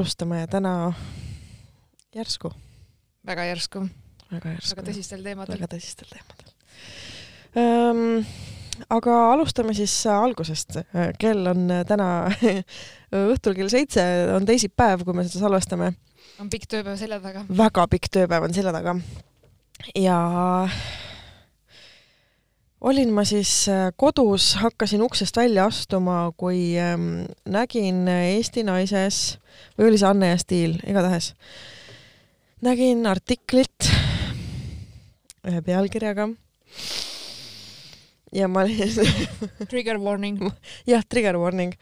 alustame täna järsku, väga järsku, väga järsku. väga tõsistel teemadel. väga tõsistel teemadel um,. aga alustame siis algusest. kell on täna õhtul kell seitse, on teisipäev, kui me seda salvestame. on pikk tööpäev selja taga. väga pikk tööpäev on selja taga. ja olin ma siis kodus, hakkasin uksest välja astuma, kui ähm, nägin Eesti Naises või oli see Anne ja Stiil, igatahes nägin artiklit ühe pealkirjaga ja ma olin Trigger warning. jah, trigger warning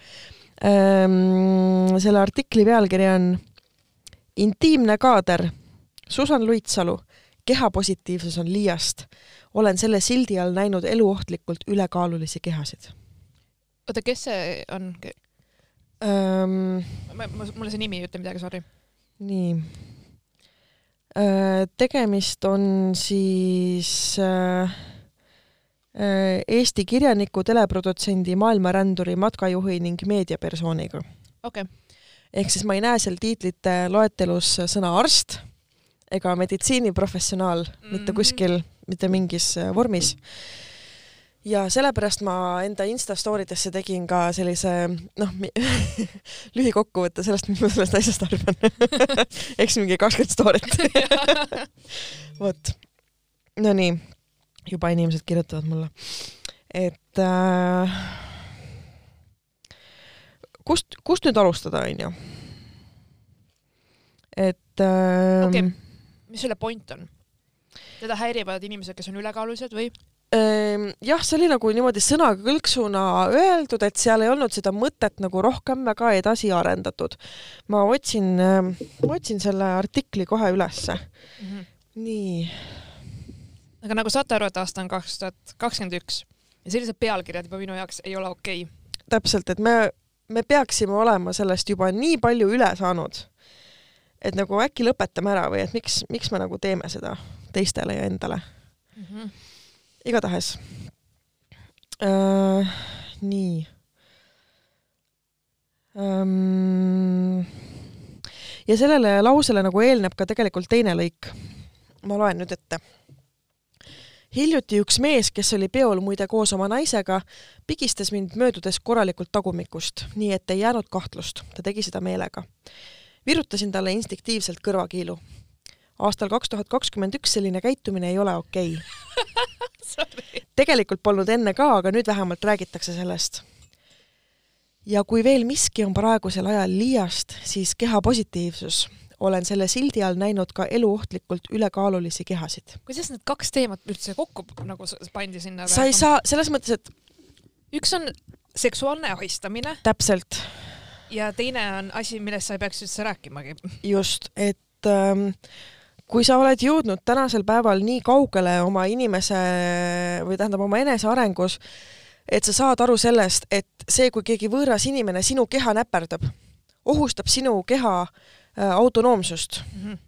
ähm,. selle artikli pealkiri on Intiimne kaader, Susan Luitsalu, kehapositiivsus on liiast. Olen selle sildi all näinud eluohtlikult ülekaalulisi kehasid. oota, kes see on ähm,? mulle see nimi ei ütle midagi, sorry. nii tegemist on siis äh, Eesti kirjaniku, teleprodutsendi, maailmaränduri, matkajuhi ning meediapersooniga. okei okay. ehk siis ma ei näe seal tiitlite loetelus sõna arst ega meditsiiniprofessionaal mm -hmm. mitte kuskil, mitte mingis vormis. ja sellepärast ma enda Insta story desse tegin ka sellise noh lühikokkuvõtte sellest, mis ma sellest asjast arvan eks mingi kakskümmend story't vot, nonii juba inimesed kirjutavad mulle, et äh, kust, kust nüüd alustada, onju? et äh, okei okay., mis selle point on? Teda häirivad inimesed, kes on ülekaalulised või? Ehm, jah, see oli nagu niimoodi sõnakõlksuna öeldud, et seal ei olnud seda mõtet nagu rohkem väga edasi arendatud. ma otsin, ma otsin selle artikli kohe ülesse mm. -hmm. nii aga nagu saate aru, et aasta on kaks tuhat kakskümmend üks ja sellised pealkirjad juba minu jaoks ei ole okei okay.. täpselt, et me, me peaksime olema sellest juba nii palju üle saanud, et nagu äkki lõpetame ära või et miks, miks me nagu teeme seda teistele ja endale mm. -hmm. igatahes äh,. nii ähm,. ja sellele lausele nagu eelneb ka tegelikult teine lõik. ma loen nüüd ette hiljuti üks mees, kes oli peol muide koos oma naisega, pigistas mind möödudes korralikult tagumikust, nii et ei jäänud kahtlust, ta tegi seda meelega. virutasin talle instinktiivselt kõrvakiilu. Aastal kaks tuhat kakskümmend üks selline käitumine ei ole okei okay. tegelikult polnud enne ka, aga nüüd vähemalt räägitakse sellest. ja kui veel miski on praegusel ajal liiast, siis kehapositiivsus olen selle sildi all näinud ka eluohtlikult ülekaalulisi kehasid. kuidas need kaks teemat üldse kokku nagu pandi sinna? sa ei saa, selles mõttes, et üks on seksuaalne ahistamine. täpselt. ja teine on asi, millest sa ei peaks üldse rääkimagi. just, et ähm, kui sa oled jõudnud tänasel päeval nii kaugele oma inimese või tähendab oma enesearengus, et sa saad aru sellest, et see, kui keegi võõras inimene sinu keha näperdab, ohustab sinu keha Äh, autonoomsust mm, -hmm.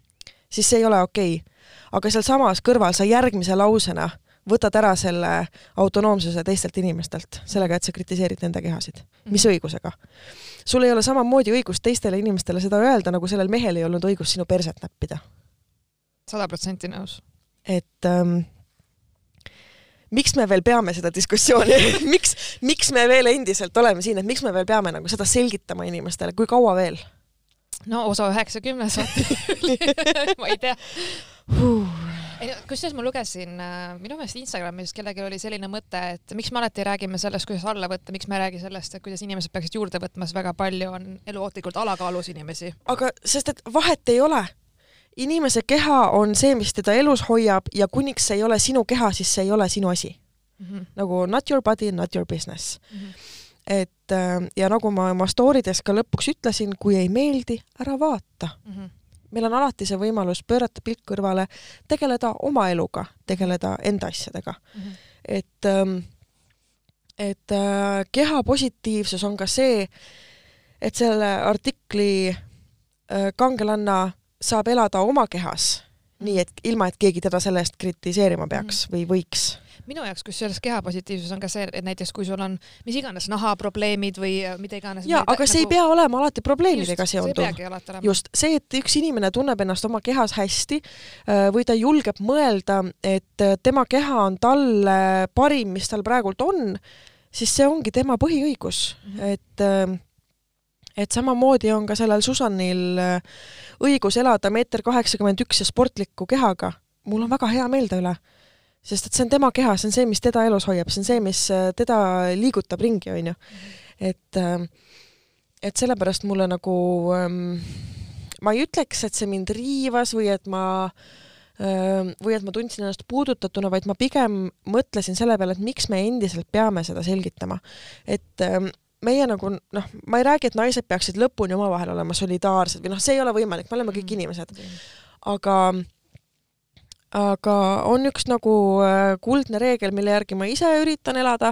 siis see ei ole okei okay. aga sealsamas kõrval sa järgmise lausena võtad ära selle autonoomsuse teistelt inimestelt sellega, et sa kritiseerid nende kehasid mm. -hmm. mis õigusega? sul ei ole samamoodi õigust teistele inimestele seda öelda, nagu sellel mehel ei olnud õigust sinu perset näppida. Sada protsenti nõus. et ähm, miks me veel peame seda diskussiooni? Miks, miks me veel endiselt oleme siin, et miks me veel peame nagu seda selgitama inimestele, kui kaua veel? no osa üheksakümnes ma ei tea. Huh.. kusjuures ma lugesin äh, minu meelest Instagramis kellelgi oli selline mõte, et miks me alati räägime sellest, kuidas alla võtta, miks me ei räägi sellest, et kuidas inimesed peaksid juurde võtma, sest väga palju on eluohtlikult alakaalus inimesi. aga sest, et vahet ei ole inimese keha on see, mis teda elus hoiab ja kuniks see ei ole sinu keha, siis see ei ole sinu asi mm. -hmm. nagu not your body, not your business mm. -hmm et äh, ja nagu ma oma story des ka lõpuks ütlesin, kui ei meeldi, ära vaata mm. -hmm. meil on alati see võimalus pöörata pilk kõrvale, tegeleda oma eluga, tegeleda enda asjadega mm. -hmm. et, ähm, et äh, keha positiivsus on ka see, et selle artikli äh, kangelanna saab elada oma kehas, nii et ilma, et keegi teda selle eest kritiseerima peaks -hmm. või võiks minu jaoks kusjuures kehapositiivsus on ka see, et näiteks kui sul on mis iganes nahaprobleemid või mida iganes. ja, aga see nagu... ei pea olema alati probleemidega seonduv. just, see, et üks inimene tunneb ennast oma kehas hästi äh, või ta julgeb mõelda, et äh, tema keha on talle parim, mis tal praegult on, siis see ongi tema põhiõigus mm, -hmm. et äh, et samamoodi on ka sellel Susanil õigus elada meeter kaheksakümmend üks ja sportliku kehaga. mul on väga hea meel ta üle sest et see on tema keha, see on see, mis teda elus hoiab, see on see, mis äh, teda liigutab ringi, on ju. et, ähm, et sellepärast mulle nagu ähm, ma ei ütleks, et see mind riivas või et ma ähm, või et ma tundsin ennast puudutatuna, vaid ma pigem mõtlesin selle peale, et miks me endiselt peame seda selgitama. et meie nagu noh, ma ei räägi, et naised peaksid lõpuni omavahel olema solidaarsed või noh, see ei ole võimalik, me oleme kõik mm. inimesed. aga aga on üks nagu äh, kuldne reegel, mille järgi ma ise üritan elada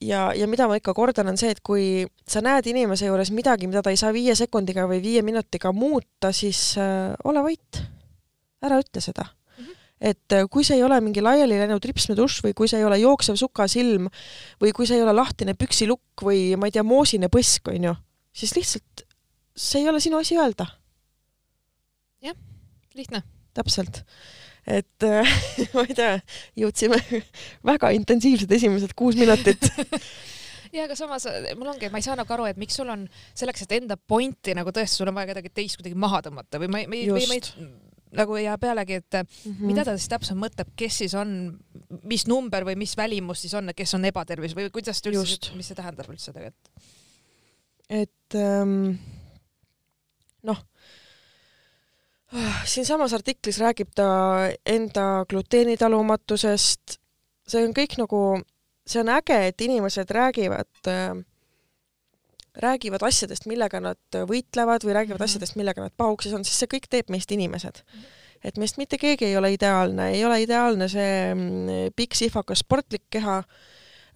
ja, ja mida ma ikka kordan, on see, et kui sa näed inimese juures midagi, mida ta ei saa viie sekundiga või viie minutiga muuta, siis äh, ole vait, ära ütle seda. Et äh, kui see ei ole mingi laiali läinud ripsmedušš või kui see ei ole jooksev sukasilm või kui see ei ole lahtine püksilukk või ma ei tea, moosine põsk, on ju, siis lihtsalt see ei ole sinu asi öelda. jah, lihtne. täpselt et äh, ma ei tea, jõudsime väga intensiivsed esimesed kuus minutit ja aga samas äh, mul ongi, ma ei saa nagu aru, et miks sul on selleks, et enda pointi nagu tõesti, sul on vaja kedagi teist kuidagi maha tõmmata või ma ei, või ma ei nagu ja pealegi, et mm -hmm. mida ta siis täpselt mõtleb, kes siis on, mis number või mis välimus siis on, kes on ebatervis või kuidas ta üldse, mis see tähendab üldse tegelikult? et ähm, noh siinsamas artiklis räägib ta enda gluteenitalumatusest, see on kõik nagu, see on äge, et inimesed räägivad äh, räägivad asjadest, millega nad võitlevad või räägivad -hmm. asjadest, millega nad pahuksis on, sest see kõik teeb meist inimesed. -hmm. et meist mitte keegi ei ole ideaalne, ei ole ideaalne see mm, pikk sihvakas sportlik keha,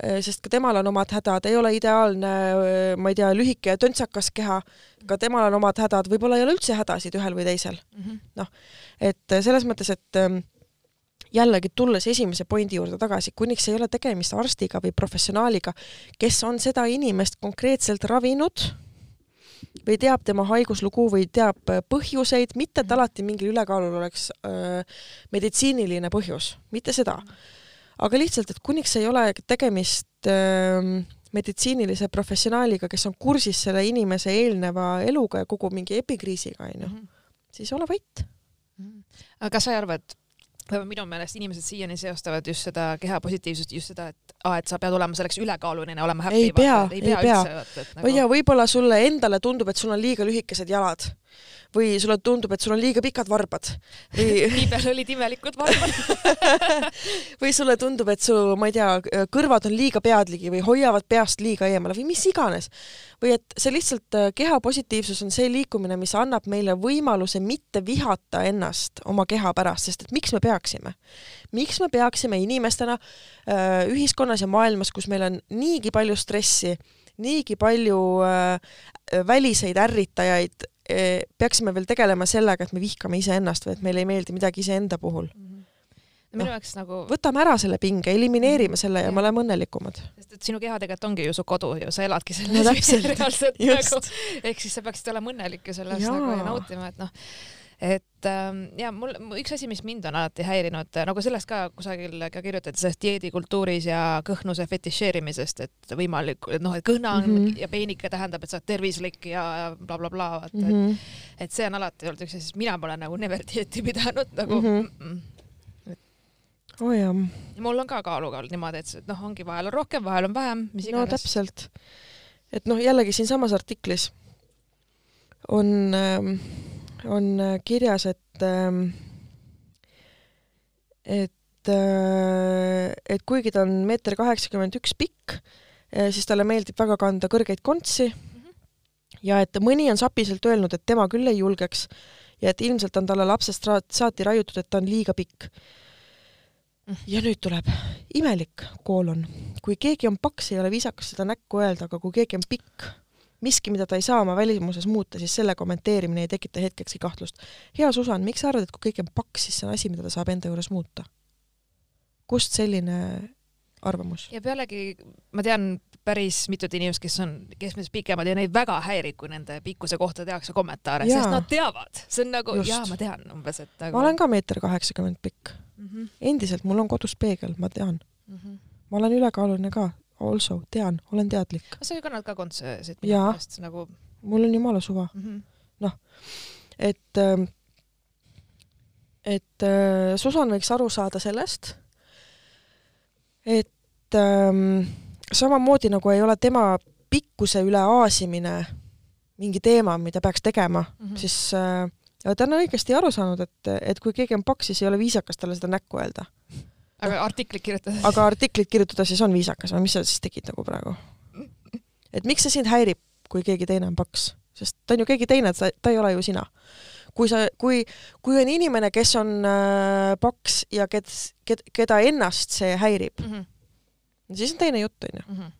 Äh, sest ka temal on omad hädad, ei ole ideaalne, äh, ma ei tea, lühike ja töntsakas keha, ka temal on omad hädad, võib-olla ei ole üldse hädasid ühel või teisel -hmm.. noh, et äh, selles mõttes, et ähm, jällegi tulles esimese pointi juurde tagasi, kuniks ei ole tegemist arstiga või professionaaliga, kes on seda inimest konkreetselt ravinud või teab tema haiguslugu või teab põhjuseid, mitte et mhm. alati mingil ülekaalul oleks öö, meditsiiniline põhjus, mitte seda aga lihtsalt, et kuniks ei ole tegemist äh, meditsiinilise professionaaliga, kes on kursis selle inimese eelneva eluga ja kogu mingi epikriisiga, onju, mhm. siis ole vait. -hmm. aga kas sa ei arva, et minu meelest inimesed siiani seostavad just seda keha positiivsust, just seda, et aa, et sa pead olema selleks ülekaaluline, olema happy. ei pea, ei pea, ei pea. Nagu... või ja võib-olla sulle endale tundub, et sul on liiga lühikesed jalad või sulle tundub, et sul on liiga pikad varbad või Liibel olid imelikud varbad või sulle tundub, et su, ma ei tea, kõrvad on liiga peadligi või hoiavad peast liiga eemale või mis iganes. või et see lihtsalt äh, keha positiivsus on see liikumine, mis annab meile võimaluse mitte vihata ennast oma keha pärast, sest et miks me peaksime? miks me peaksime inimestena äh, ühiskonnas ja maailmas, kus meil on niigi palju stressi, niigi palju äh, väliseid ärritajaid, peaksime veel tegelema sellega, et me vihkame iseennast või et meile ei meeldi midagi iseenda puhul mm. -hmm no minu jaoks no, nagu võtame ära selle pinge, elimineerime mhm. selle ja, ja me oleme õnnelikumad. sest et sinu keha tegelikult ongi ju su kodu ju, sa eladki selles no, reaalselt nagu, ehk siis sa peaksid olema õnnelik ju selles ja. nagu ja nautima, et noh, et ähm, ja mul üks asi, mis mind on alati häirinud, nagu sellest ka kusagil ka kirjutati, sellest dieedikultuuris ja kõhnuse fetišeerimisest, et võimalik, et noh, et kõhna on mm -hmm. ja peenike tähendab, et sa oled tervislik ja blablabla bla, bla, vaata mm, -hmm. et, mhm. et see on alati olnud üks asi, mina pole nagu never dieeti pidanud nagu mm. -hmm oh jah. mul on ka kaaluga olnud niimoodi, et noh, ongi vahel on rohkem, vahel on vähem, mis iganes. no täpselt. et noh, jällegi siinsamas artiklis on äh, on äh, kirjas, et ähm, et äh, et kuigi ta on meeter kaheksakümmend üks pikk, äh, siis talle meeldib väga kanda kõrgeid kontsi mm -hmm. ja et mõni on sapiselt öelnud, et tema küll ei julgeks ja et ilmselt on talle lapsest saati raiutud, et ta on liiga pikk. Mhm. ja nüüd tuleb imelik koolon. kui keegi on paks, ei ole viisakas seda näkku öelda, aga kui keegi on pikk, miski, mida ta ei saa oma välimuses muuta, siis selle kommenteerimine ei tekita hetkekski kahtlust. hea Susan, miks sa arvad, et kui kõik on paks, siis see on asi, mida ta saab enda juures muuta? kust selline arvamus. ja pealegi ma tean päris mitut inimest, kes on keskmisest pikemad ja neid väga häirib, kui nende pikkuse kohta tehakse kommentaare, sest nad teavad, see on nagu, jaa, ma tean umbes, et nagu.... ma olen ka meeter kaheksakümmend pikk mm. -hmm. endiselt, mul on kodus peegel, ma tean Mm -hmm. ma olen ülekaaluline ka, also, tean, olen teadlik. sa kannad ka kontsesid minu meelest nagu? mul on jumala suva mm -hmm.. noh, et, ähm, et äh, Susan võiks aru saada sellest, et ähm, samamoodi nagu ei ole tema pikkuse üle aasimine mingi teema, mida peaks tegema mm, -hmm. siis äh, ta on õigesti aru saanud, et, et kui keegi on paks, siis ei ole viisakas talle seda näkku öelda aga artiklit kirjutada? aga artiklit kirjutada siis on viisakas või mis sa siis tegid nagu praegu? et miks see sind häirib, kui keegi teine on paks? sest ta on ju keegi teine, ta, ta ei ole ju sina. kui sa, kui, kui on inimene, kes on äh, paks ja ked, keda ennast see häirib mm, -hmm. siis on teine jutt, onju. Mhm.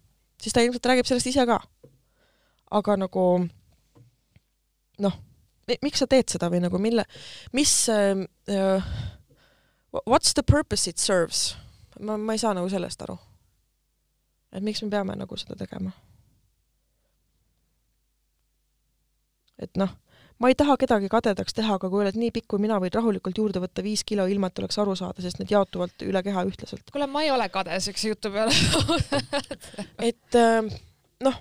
siis ta ilmselt räägib sellest ise ka. aga nagu noh, miks sa teed seda või nagu mille, mis äh, äh, what's the purpose it serves? ma, ma ei saa nagu sellest aru. et miks me peame nagu seda tegema? et noh, ma ei taha kedagi kadedaks teha, aga kui oled nii pikk kui mina, võid rahulikult juurde võtta viis kilo, ilma et oleks aru saada, sest need jaotuvad üle keha ühtlaselt. kuule, ma ei ole kade siukse jutu peale et äh, noh,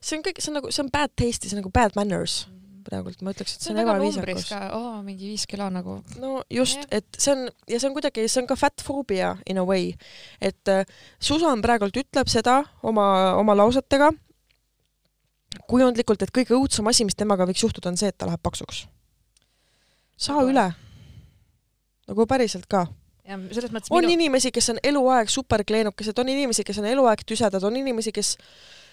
see on kõik, see on nagu, see on bad taste ja see on nagu bad manners mm praegult, ma ütleks, et see on ebaviisakus. oo, mingi viis kilo nagu. no just, et see on, ja see on kuidagi, see on ka fat phobia in a way. et äh, Susan praegult ütleb seda oma, oma lausetega, kujundlikult, et kõige õudsem asi, mis temaga võiks juhtuda, on see, et ta läheb paksuks. saa üle. nagu päriselt ka ja selles mõttes on minu... inimesi, kes on eluaeg superkleenukesed, on inimesi, kes on eluaeg tüsedad, on inimesi, kes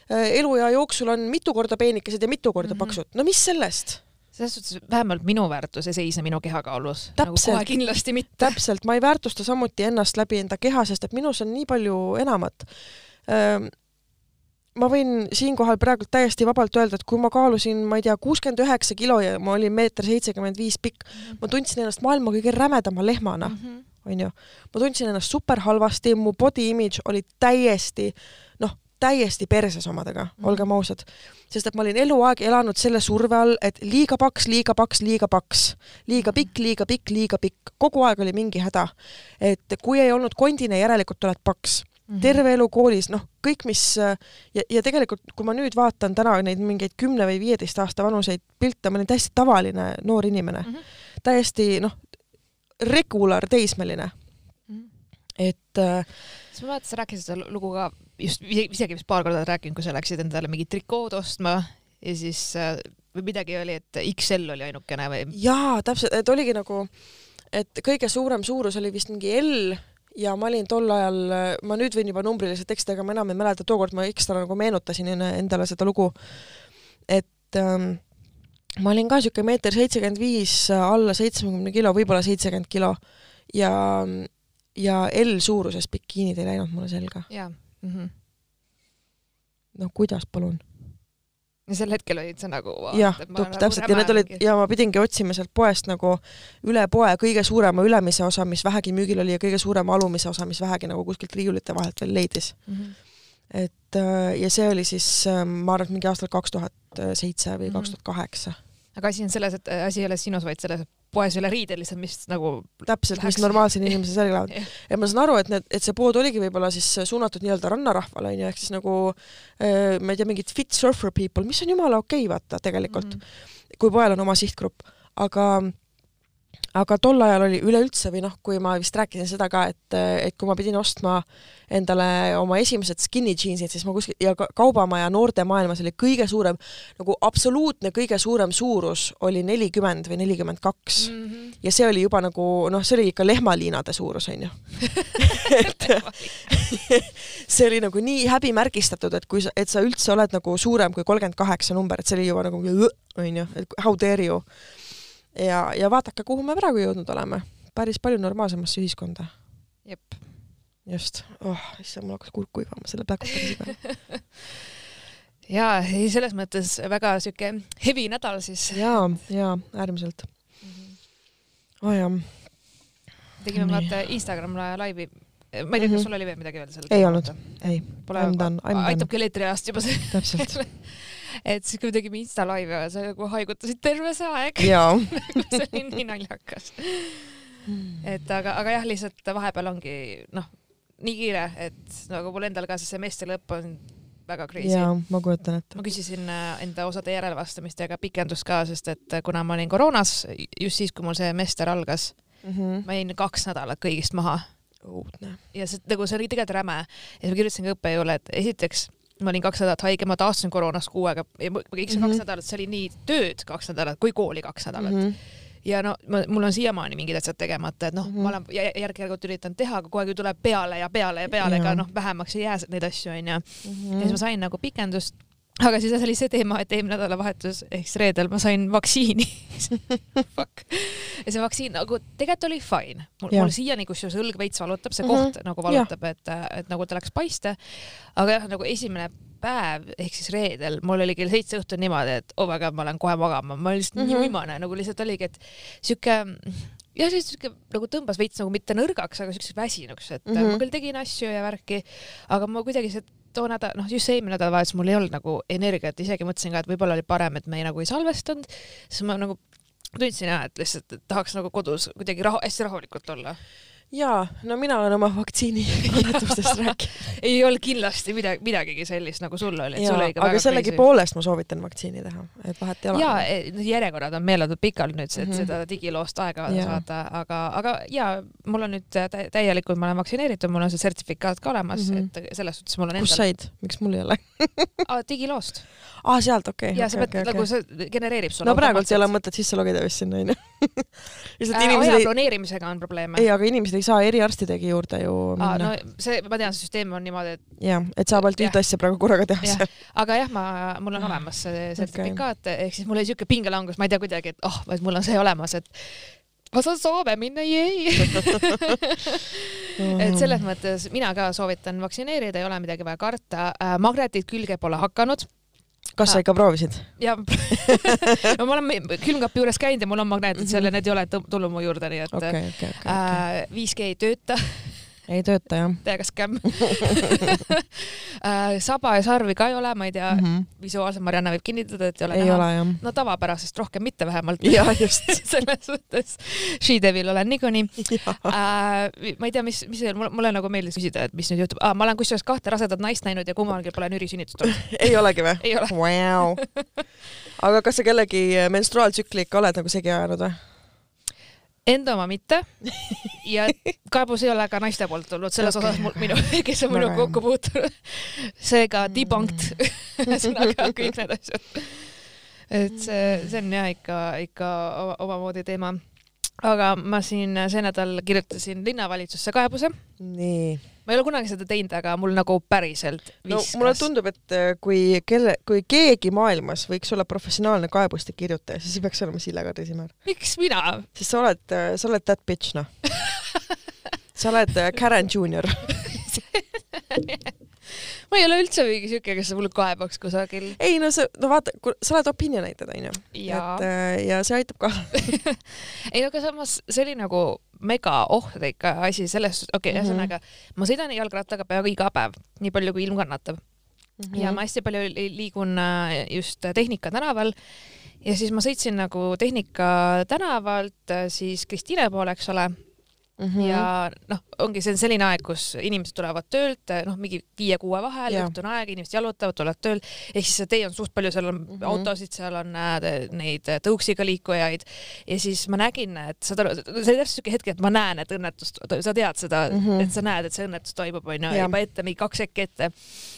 eluea jooksul on mitu korda peenikesed ja mitu korda mm -hmm. paksud, no mis sellest? selles suhtes vähemalt minu väärtus ei seisne minu kehakaalus. nagu kohe kindlasti mitte. täpselt, ma ei väärtusta samuti ennast läbi enda keha, sest et minus on nii palju enamat. ma võin siinkohal praegu täiesti vabalt öelda, et kui ma kaalusin, ma ei tea, kuuskümmend üheksa kilo ja ma olin meeter seitsekümmend viis pikk -hmm. ma tundsin ennast maailma kõige rämedama lehmana mm, -hmm. onju. ma tundsin ennast super halvasti, mu body image oli täiesti noh, täiesti perses omadega mm, olgem ausad. sest et ma olin eluaeg elanud selle surve all, et liiga paks, liiga paks, liiga paks, liiga pikk, liiga pikk, liiga pikk, kogu aeg oli mingi häda. et kui ei olnud kondine, järelikult oled paks Mm -hmm. terve elu koolis, noh, kõik, mis ja, ja tegelikult, kui ma nüüd vaatan täna neid mingeid kümne või viieteist aasta vanuseid pilte, ma olin täiesti tavaline noor inimene mm. -hmm. täiesti noh, regular teismeline mm. -hmm. et äh, siis ma mäletan, sa rääkisid seda lugu ka just isegi vist paar korda rääkinud, kui sa läksid endale mingit trikood ostma ja siis äh, või midagi oli, et XL oli ainukene või? jaa, täpselt, et oligi nagu, et kõige suurem suurus oli vist mingi L ja ma olin tol ajal, ma nüüd võin juba numbriliselt eksida, aga ma enam ei mäleta, tookord ma ekstra nagu meenutasin endale seda lugu, et ähm, ma olin ka niisugune meeter seitsekümmend viis, alla seitsmekümne kilo, võib-olla seitsekümmend kilo ja ja L-suuruses bikiinid ei läinud mulle selga. jaa mm -hmm.. no kuidas, palun? ja sel hetkel olid sa nagu jah, täpselt ja need olid ja ma pidingi otsima sealt poest nagu üle poe kõige suurema ülemise osa, mis vähegi müügil oli ja kõige suurema alumise osa, mis vähegi nagu kuskilt riiulite vahelt veel leidis mm. -hmm. et äh, ja see oli siis, äh, ma arvan, et mingi aastal kaks tuhat seitse või mhm. kaks tuhat kaheksa. aga asi on selles, et äh, asi ei ole sinus, vaid selles, et poes ei ole riided lihtsalt, mis nagu täpselt, mis normaalsel inimesel selga lähevad. ja ma saan aru, et need, et see pood oligi võib-olla siis suunatud nii-öelda rannarahvale onju, ehk siis nagu äh, ma ei tea, mingid fit surfer people, mis on jumala okei okay, vaata tegelikult mm, -hmm. kui poel on oma sihtgrupp, aga aga tol ajal oli üleüldse või noh, kui ma vist rääkisin seda ka, et, et kui ma pidin ostma endale oma esimesed skinny jeansid, siis ma kuskil ja kaubamaja noortemaailmas oli kõige suurem, nagu absoluutne kõige suurem suurus oli nelikümmend või nelikümmend kaks. Mhm. ja see oli juba nagu noh, see oli ikka lehmaliinade suurus onju et see oli nagu nii häbimärgistatud, et kui sa, et sa üldse oled nagu suurem kui kolmkümmend kaheksa number, et see oli juba nagu onju, et how dare you ja, ja vaadake, kuhu me praegu jõudnud oleme. päris palju normaalsemasse ühiskonda. jep. just, oh, issand, mul hakkas kurk kuivama selle pläkutamise peale jaa, ei selles mõttes väga sihuke hevi nädal siis. jaa, jaa, äärmiselt mm. -hmm. oh jah. tegime vaata Instagram laivi ma ei tea, Mhm. kas sul oli veel midagi öelda selle ei olnud, ei, Pole aitab küll eetriajast juba see, täpselt. et siis kui me tegime Insta laivi ja sa nagu haigutasid terve see aeg, see oli nii naljakas. et aga, aga jah, lihtsalt vahepeal ongi noh, nii kiire, et nagu mul endal ka see semestri lõpp on väga crazy. jaa, ma kujutan ette. ma küsisin äh, enda osade järelvastamist ja ka pikendust ka, sest et äh, kuna ma olin koroonas, just siis, kui mul see semester algas, ma jäin kaks nädalat kõigist maha õudne. ja see nagu see oli tegelikult räme ja ma kirjutasin ka õppejõule, et esiteks ma olin kaks nädalat haige, ma taastusin koroonast kuu aega ja ma- kõik see Mhm. kaks nädalat, see oli nii tööd kaks nädalat kui kooli kaks nädalat mm. Mhm. -hmm. ja no ma, mul on siiamaani mingid asjad tegemata, et noh mm, Mhm. -hmm. ma olen jä- järk-järgult üritanud teha, aga kogu aeg ju tuleb peale ja peale ja peale, ega noh, vähemaks ei jää neid asju onju. ja Mhm. siis ma sain nagu pikendust, aga siis oli see teema, et eelmine nädalavahetus ehk siis reedel ma sain vaktsiini Fuck. ja see vaktsiin nagu tegelikult oli fine, mul, mul siiani kusjuures õlg veits valutab, see Mhm. koht nagu valutab, et, et nagu ta läks paiste. aga jah, nagu esimene päev ehk siis reedel mul oli kell seitse õhtul niimoodi, et oh my god, ma lähen kohe magama, ma olin lihtsalt mm -hmm. Mhm. nii uimane, nagu lihtsalt oligi, et sihuke jah, siis sihuke nagu tõmbas veits nagu mitte nõrgaks, aga siukseks väsinuks, et mm Mhm. -hmm. ma küll tegin asju ja värki, aga ma kuidagi see too nädal, noh just eelmine nädalavahetus mul ei olnud nagu energiat, isegi mõtlesin ka, et võib-olla oli parem, et me ei, nagu ei salvestanud, siis ma nagu tundsin jah, et lihtsalt et tahaks nagu kodus kuidagi rahu, hästi rahulikult olla. jaa, no mina olen oma vaktsiini annetustest rääkinud. ei olnud kindlasti midagi, midagigi sellist, nagu sul oli, aga sellegipoolest ma soovitan vaktsiini teha, et vahet ei ole. ja e, need järjekorrad on meeletult pikalt nüüd, et Mhm. seda digiloost aega Jaa. saada, aga, aga ja mul on nüüd tä- täielikult, ma olen vaktsineeritud, mul on see sertifikaat ka olemas mm. -hmm. et selles suhtes mul on kus endal said, miks mul ei ole? ah, digiloost aa, sealt, okei ja sa okay, pead okay, nagu okay. see genereerib sulle no praegult ei ole mõtet sisse logida vist sinna onju. lihtsalt äh, inimesed ei, planeerimisega on probleeme ei, aga inimesed ei saa eriarstidegi juurde ju ah, minna no see, ma tean, see süsteem on niimoodi, et jah, et saab ainult ühte asja praegu korraga teha Jah. seal. aga jah, ma, mul on olemas see sertifikaat okay., ehk siis mul oli siuke pingelangus, ma ei tea kuidagi, et oh, et mul on see olemas, et ma saan Soome minna, jei. et selles mõttes mina ka soovitan vaktsineerida, ei ole midagi vaja karta. magnetid külge pole hakanud kas sa ikka proovisid? ja no ma olen külmkapi juures käinud ja mul on magnetid seal ja need ei ole tulnud mu juurde, nii et okei, okei, okei. äh, 5G ei tööta, ei tööta jah täiega skämm äh,. saba ja sarvi ka ei ole, ma ei tea mm, -hmm. visuaalselt Marianne võib kinnitada, et ei ole ei näha. no tavapärasest rohkem mitte vähemalt. ja just. selles suhtes She-Devil olen niikuinii äh,. ma ei tea, mis, mis mulle, mulle nagu meeldis küsida, et mis nüüd juhtub ah,. ma olen kusjuures kahte rasedat naist näinud ja kummalgi pole nürisünnitust olnud. ei olegi või? ei ole. Wow. aga kas sa kellegi menstruaaltsükli ikka oled nagu segi ajanud või? Enda oma mitte ja kaebus ei ole ka naiste poolt tulnud selles okay, osas mul, minu, kes on minuga kokku puutunud. seega debunked ühesõnaga kõik need asjad. et see, see on jah ikka, ikka oma- omamoodi teema. aga ma siin see nädal kirjutasin linnavalitsusse kaebuse. nii. Ma ei ole kunagi seda teinud, aga mul nagu päriselt no viskas mulle tundub, et äh, kui kelle, kui keegi maailmas võiks olla professionaalne kaebuste kirjutaja, siis see peaks olema Sille Kadrimäär. miks mina? sest sa oled, sa oled that bitch noh. sa oled äh, Karen Junior. ma ei ole üldse mingi siuke, kes mul kaebaks kusagil. ei no sa, no vaata, sa oled opinionated onju. Et äh, ja see aitab ka. ei no aga samas see oli nagu mega ohtlik asi selles, okei okay,, Mhm. ühesõnaga ma sõidan jalgrattaga peaaegu iga päev, nii palju kui ilm kannatab ja ma hästi palju li- liigun äh, just Tehnika tänaval ja siis ma sõitsin nagu Tehnika tänavalt äh, siis Kristiine poole, eks ole, Mhm. ja noh, ongi see on selline aeg, kus inimesed tulevad töölt, noh, mingi viie-kuue vahel, Jaa. õhtune aeg, inimesed jalutavad, tulevad tööl, ehk siis see tee on suht palju, seal on mm Mhm. -hmm. autosid, seal on äh, neid tõuksiga liikujaid ja siis ma nägin, et saad aru, see oli täpselt siuke hetk, et ma näen, et õnnetust, sa tead seda mm, Mhm. -hmm. et sa näed, et see õnnetus toimub, onju, juba ette mingi kaks sekki ette.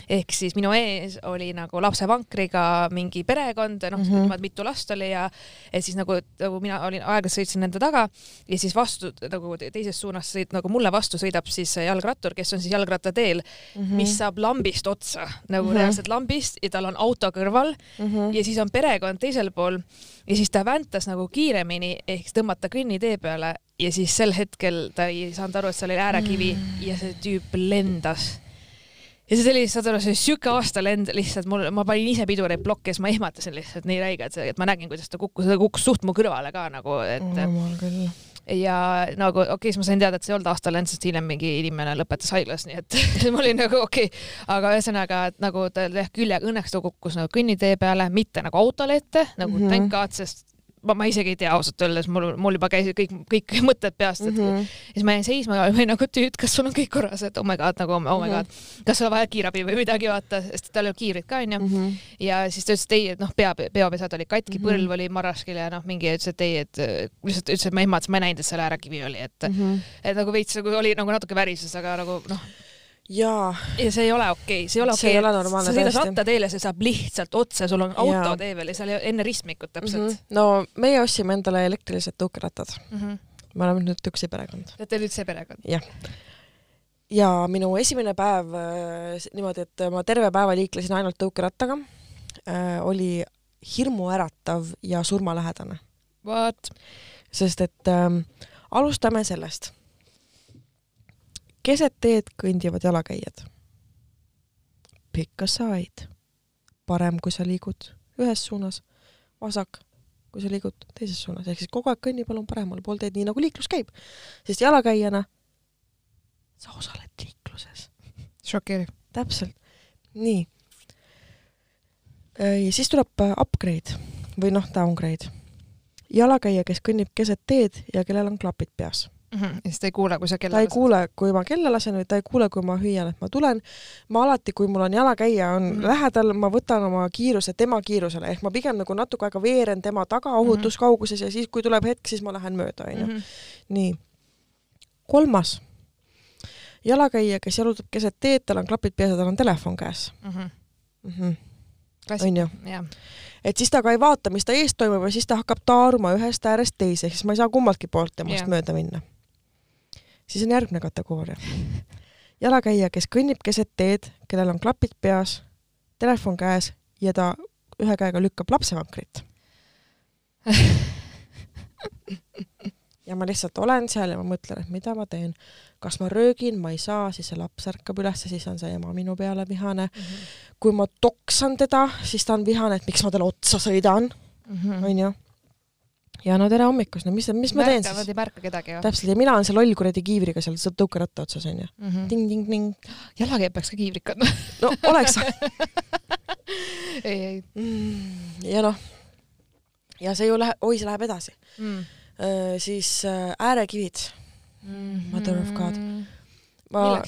ehk siis minu ees oli nagu lapsevankriga mingi perekond, noh mm Mhm. -hmm. mitu last oli ja et siis nagu, nagu mina olin aeglaselt sõitsin nende taga ja siis vastu nagu teisest suunast sõit- nagu mulle vastu sõidab siis jalgrattur, kes on siis jalgrattateel mm, -hmm. mis saab lambist otsa nagu mm. -hmm. reaalselt lambist ja tal on auto kõrval Mhm. ja siis on perekond teisel pool ja siis ta väntas nagu kiiremini ehk tõmmata kõnnitee peale ja siis sel hetkel ta ei saanud aru, et seal oli äärekivi mm. ja see tüüp lendas ja see oli, saad aru, see oli siuke aastalend lihtsalt mul, ma panin ise pidureid plokki ja siis ma ehmatasin lihtsalt nii räigelt, et ma nägin, kuidas ta kukkus, ta kukkus suht mu kõrvale ka nagu, et mm. jumal küll. Ja nagu okei okay,, siis ma sain teada, et see ei olnud aastalend, sest hiljem mingi inimene lõpetas haiglas, nii et ma olin nagu okei okay., aga ühesõnaga, et nagu ta jah, küljega õnneks ta kukkus nagu kõnnitee peale, mitte nagu autole ette nagu mm -hmm. thank god, sest ma, ma isegi ei tea ausalt öeldes, mul, mul juba käisid kõik, kõik mõtted peast, et mm -hmm. siis ma jäin seisma ja olin nagu tüüd, kas sul on kõik korras, et oh my god, nagu oh my mhm. god mm, -hmm. kas sul on vaja kiirabi või midagi, vaata, sest tal ei olnud kiivrit ka onju. -hmm. ja siis ta ütles, et ei, et noh, pea, peopesad olid katki mm, -hmm. põlv oli marraskil ja noh, mingi ütles, et ei, et lihtsalt ütles, et ma ehmatasin, ma ei näinud, et seal äärekivi oli, et mm, -hmm. et nagu veits nagu oli nagu natuke värises, aga nagu noh jaa. ja see ei ole okei okay., see ei ole okei okay.. sa sõidad rattateele, see saab lihtsalt otse, sul on autotee veel ja seal enne ristmikut täpselt mm. -hmm. no meie ostsime endale elektrilised tõukerattad mm. -hmm. me oleme nüüd üksi perekond. Te olete nüüd see perekond? jah. ja minu esimene päev äh, niimoodi, et ma terve päeva liiklesin ainult tõukerattaga äh,, oli hirmuäratav ja surmalähedane. What? sest et äh, alustame sellest keset teed kõndivad jalakäijad. Pick a side. parem, kui sa liigud ühes suunas, vasak, kui sa liigud teises suunas, ehk siis kogu aeg kõnni palun paremale pool teed, nii nagu liiklus käib. sest jalakäijana sa osaled liikluses. šokeeriv. täpselt. nii. ja siis tuleb upgrade või noh, downgrade. jalakäija, kes kõnnib keset teed ja kellel on klapid peas mm. -hmm. ja siis ta ei kuule, kui sa kella ta ei kuule, kui ma kella lasen või ta ei kuule, kui ma hüüan, et ma tulen. ma alati, kui mul on jalakäija on mm -hmm. lähedal, ma võtan oma kiiruse tema kiirusele, ehk ma pigem nagu natuke aega veeren tema taga ohutuskauguses ja siis, kui tuleb hetk, siis ma lähen mööda, onju. Mhm. nii. kolmas. jalakäija, kes jalutab keset teed, tal on klapid peas ja tal on telefon käes mm. -hmm. Mm -hmm onju. et siis ta ka ei vaata, mis ta ees toimub ja siis ta hakkab taaruma ühest äärest teise, siis ma ei saa kummaltki poolt temast yeah. mööda minna siis on järgmine kategooria. jalakäija, kes kõnnib keset teed, kellel on klapid peas, telefon käes ja ta ühe käega lükkab lapsevankrit ja ma lihtsalt olen seal ja ma mõtlen, et mida ma teen. kas ma röögin, ma ei saa, siis see laps ärkab üles, siis on see ema minu peale vihane mm. -hmm. kui ma toksan teda, siis ta on vihane, et miks ma talle otsa sõidan, mhm. onju ja no tere hommikust, no mis, mis ma teen siis? Nad ei märka kedagi ju. täpselt, ja mina olen see loll kuradi kiivriga seal tõukeratta otsas onju. Mm -hmm.. ting-ting-ting. jalakäija peaks ka kiivrit kandma no oleks. Ei, ei. Mm, ja noh, ja see ju läheb, oi, see läheb edasi. Mm.. Äh, siis äh, äärekivid. Mm. -hmm. Mother of God. Ma,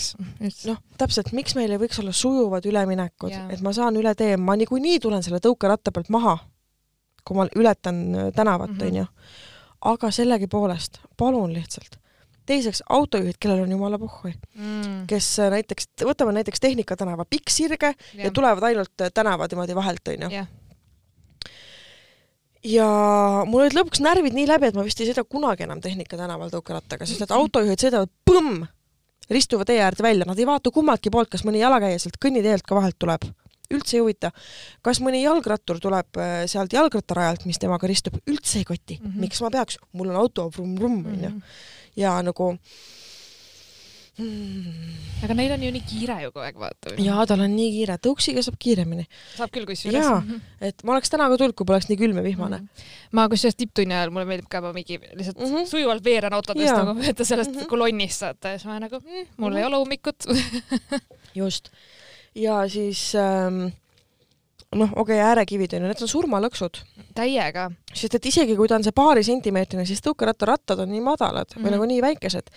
noh, täpselt, miks meil ei võiks olla sujuvad üleminekud, et ma saan üle tee, ma niikuinii tulen selle tõukeratta pealt maha kui ma ületan äh, tänavat, mhm. onju. aga sellegipoolest, palun lihtsalt. teiseks, autojuhid, kellel on jumala pohhui mm., kes äh, näiteks, võtame näiteks Tehnika tänava pikk sirge yeah. ja tulevad ainult äh, tänava niimoodi vahelt, onju yeah ja mul olid lõpuks närvid nii läbi, et ma vist ei sõida kunagi enam Tehnika tänaval tõukerattaga, sest need autojuhid sõidavad põmm, ristuvad tee äärde välja, nad ei vaata kummaltki poolt, kas mõni jalakäija sealt kõnniteelt ka vahelt tuleb üldse ei huvita. kas mõni jalgrattur tuleb äh, sealt jalgrattarajalt, mis temaga ristub, üldse ei koti mm. -hmm. miks ma peaks, mul on auto, vrumm-vrumm, onju. Mhm. ja nagu mm. aga neil on ju nii kiire ju kogu aeg, vaata. jaa, tal on nii kiire, tõuksiga saab kiiremini. saab küll kusjuures. jaa, et ma oleks täna ka tulnud, kui poleks nii külm ja vihmane mm. -hmm. ma kusjuures tipptunni ajal, mulle meeldib ka mingi lihtsalt mm -hmm. sujuvalt veeran autodest nagu mööda sellest mm -hmm. kolonnist saata ja siis ma nagu mm, mul mm -hmm. ei ole ummikut just ja siis ähm, noh, okei okay,, äärekivid on ju, need on surmalõksud. täiega. sest et isegi kui ta on see paari sentimeetrine, siis tõukerattarattad on nii madalad mm -hmm. või mhm. nagu nii väikesed.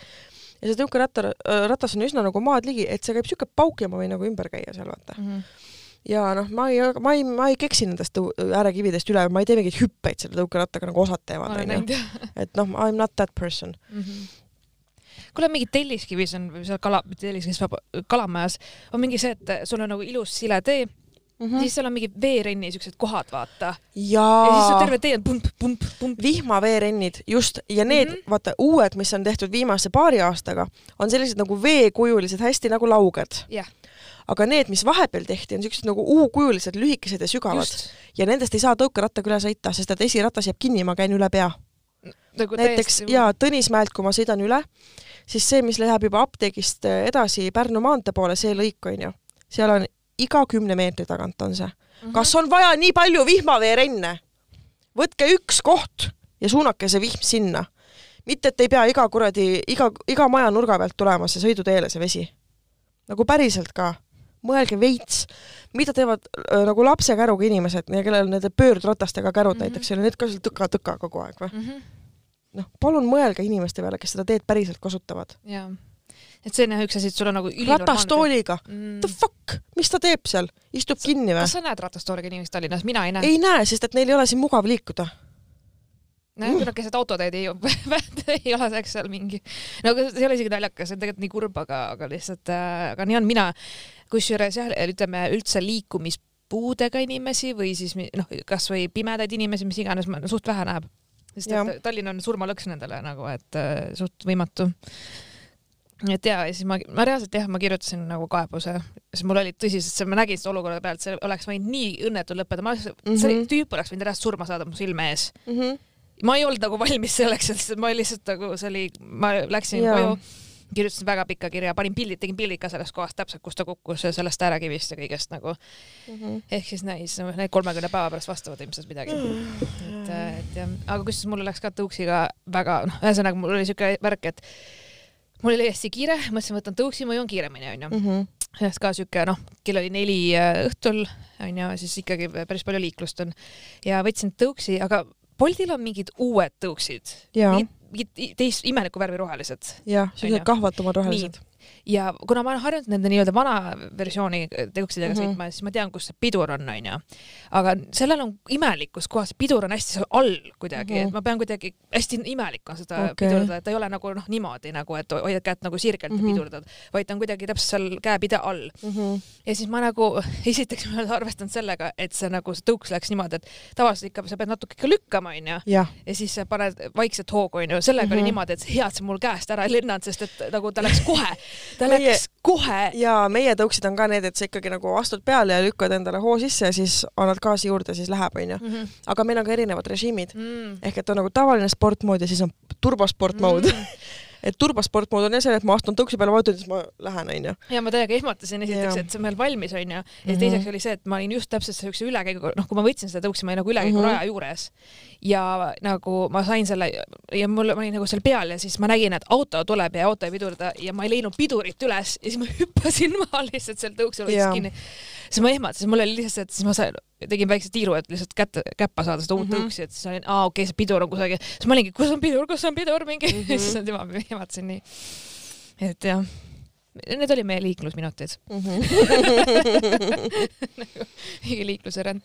ja see tõukeratta, ratas on üsna nagu maad ligi, et see käib siuke pauk ja ma võin nagu ümber käia seal, vaata mm. -hmm ja noh, ma ei, ma ei, ma ei keksi nendest äärekividest üle, ma ei tee mingeid hüppeid selle tõukerattaga nagu osad teevad, onju. et noh, I m not that person mm. -hmm kuule, mingi Telliskivis on, seal kala, mitte Telliskivis, Kalamajas on mingi see, et sul on nagu ilus sile tee Mm -hmm. siis seal on mingid veerenni siuksed kohad, vaata. ja siis terve tee on pump, pump, pump. vihmaveerennid, just, ja need mm, -hmm. vaata, uued, mis on tehtud viimase paari aastaga, on sellised nagu veekujulised, hästi nagu lauged yeah. aga need, mis vahepeal tehti, on siuksed nagu U-kujulised, lühikesed ja sügavad. ja nendest ei saa tõukerattaga üle sõita, sest et esiratas jääb kinni, ma käin üle pea nagu näiteks jaa, Tõnismäelt, kui ma sõidan üle, siis see, mis läheb juba apteegist äh, edasi Pärnu maantee poole, see lõik on ju, seal on iga kümne meetri tagant on see mm. -hmm. kas on vaja nii palju vihmaveerenne? võtke üks koht ja suunake see vihm sinna. mitte, et ei pea iga kuradi, iga, iga maja nurga pealt tulema see sõiduteele, see vesi. nagu päriselt ka. mõelge veits, mida teevad äh, nagu lapsekäruga inimesed, kellel nende pöördratastega kärud mm -hmm. näiteks, need ka seal tõka-tõka kogu aeg või mm? -hmm. Noh, palun mõelge inimeste peale, kes seda teed päriselt kasutavad. jaa et see on jah üks asi, et sul on nagu ratastooliga mm., the fuck, mis ta teeb seal, istub sa, kinni või? kas sa näed ratastooliga inimesi Tallinnas, mina ei näe. ei näe, sest et neil ei ole siin mugav liikuda nojah, kui nad keset autoteed ei, ei ole eks seal mingi, no aga see ei ole isegi naljakas, see on tegelikult nii kurb, aga, aga lihtsalt äh,, aga nii on mina. kusjuures jah, ütleme üldse liikumispuudega inimesi või siis noh, kasvõi pimedaid inimesi, mis iganes, suht vähe näeb. Sest et Tallinn on surmalõks nendele nagu, et äh, suht võimatu. Et ja, ja siis ma, ma reaalselt jah, ma kirjutasin nagu kaebuse, sest mul oli tõsiselt, ma nägin seda olukorda pealt, see oleks võinud nii õnnetu lõppeda, ma, see mm -hmm. tüüp oleks võinud reaalselt surma saada mu silme ees. Mm. -hmm ma ei olnud nagu valmis selleks, et ma lihtsalt nagu see oli, ma läksin koju, kirjutasin väga pika kirja, panin pildid, tegin pildid ka sellest kohast täpselt, kus ta kukkus ja sellest äärekivist ja kõigest nagu mm. -hmm. ehk siis näis, need kolmekümne päeva pärast vastavad ilmselt midagi mm. -hmm. et, et jah, aga kusjuures mul läks ka tõuksiga väga, noh, ühesõnaga mul oli siuke värk, et mul oli hästi kiire, mõtlesin, võtan tõuksi, ma jõuan kiiremini, onju -hmm sellest ka siuke noh, kell oli neli äh, õhtul onju, siis ikkagi päris palju liiklust on ja võtsin tõuksi, aga Boltil on mingid uued tõuksid. Mingid teist imelikku värvi rohelised. jah, sellised kahvatumad rohelised ja kuna ma olen harjunud nende nii-öelda vana versiooni teoksidega mm -hmm. sõitma, siis ma tean, kus see pidur on, onju. aga sellel on imelik, kus kohas pidur on hästi seal all kuidagi mm, -hmm. et ma pean kuidagi, hästi imelik on seda okay. pidurdada, et ta ei ole nagu noh, niimoodi nagu, et hoiad kätt nagu sirgelt mm -hmm. ja pidurdad, vaid ta on kuidagi täpselt seal käepide all mm. -hmm. ja siis ma nagu, esiteks ma olen arvestanud sellega, et see nagu see tõuks läks niimoodi, et tavaliselt ikka sa pead natuke ikka lükkama, onju. ja siis paned vaikset hoogu, onju. sellega mm -hmm. oli mhm. niimoodi, et hea, et see mul käest ära ei lennanud, sest et nagu ta läks kohe ta meie, läks kohe. ja meie tõuksid on ka need, et sa ikkagi nagu astud peale ja lükkad endale hoo sisse ja siis annad gaasi juurde, siis läheb, onju. Mhm. aga meil on ka erinevad režiimid mm.. ehk et on nagu tavaline sportmood ja siis on turbosport mood mm. et turbosport mood on jah see, et ma astun tõuksi peale, vajutan, siis ma lähen, onju. ja ma täiega ehmatasin esiteks, et see on meil valmis, onju. ja mm -hmm. teiseks oli see, et ma olin just täpselt siukse ülekäigu, noh, kui ma võtsin seda tõuksi, ma olin nagu ülekäigu mm -hmm. raja juures. ja nagu ma sain selle ja mul, ma olin nagu seal peal ja siis ma nägin, et auto tuleb ja auto ei pidurda ja ma ei leidnud pidurit üles ja siis ma hüppasin maha lihtsalt seal tõuksul kinni siis ma ehmatasin, mul oli lihtsalt siis ma sain, tegin väikse tiiru, et lihtsalt kätte, käppa saada seda uut mm -hmm. tõuksi, et siis olin, aa okei okay,, see pidur on kusagil, siis ma olingi, kus on pidur, kus on pidur, mingi mm, -hmm. siis tema ehmatasin nii. et jah, need olid meie liiklusminutid mm. -hmm. mingi liikluse rent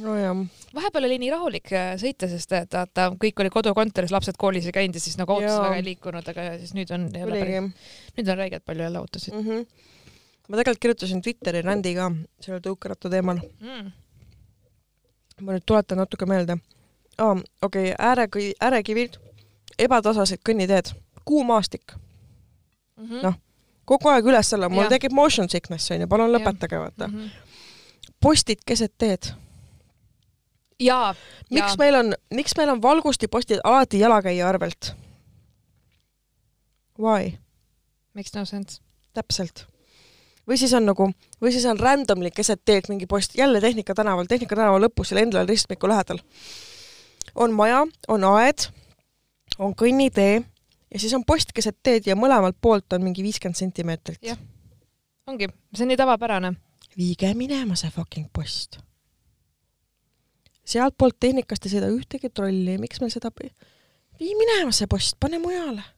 nojah. vahepeal oli nii rahulik äh, sõita, sest et vaata, kõik oli kodukontoris, lapsed koolis ei käinud ja siis nagu autos väga ei liikunud, aga siis nüüd on jälle päris, nüüd on räigelt palju jälle autosid mm. -hmm ma tegelikult kirjutasin Twitteri rändi ka selle tõukeratta teemal mm.. Ma nüüd tuletan natuke meelde oh,. okei okay,, ääre, äärekivid, ebatasased kõnniteed, kuumaastik mm -hmm.. noh, kogu aeg üles-alla, mul ja. tekib motion sickness onju, palun lõpetage, vaata mm. -hmm. postid keset teed. jaa. miks ja. meil on, miks meil on valgustipostid alati jalakäija arvelt? Why? Makes no sense. täpselt või siis on nagu, või siis on randomly keset teed mingi post, jälle Tehnika tänaval, Tehnika tänava lõpus, seal Endla ristmiku lähedal. on maja, on aed, on kõnnitee ja siis on post keset teed ja mõlemalt poolt on mingi viiskümmend sentimeetrit. jah, ongi, see on nii tavapärane. viige minema see fucking post. sealtpoolt Tehnikast ei sõida ühtegi trolli, miks meil seda, vii minema see post, pane mujale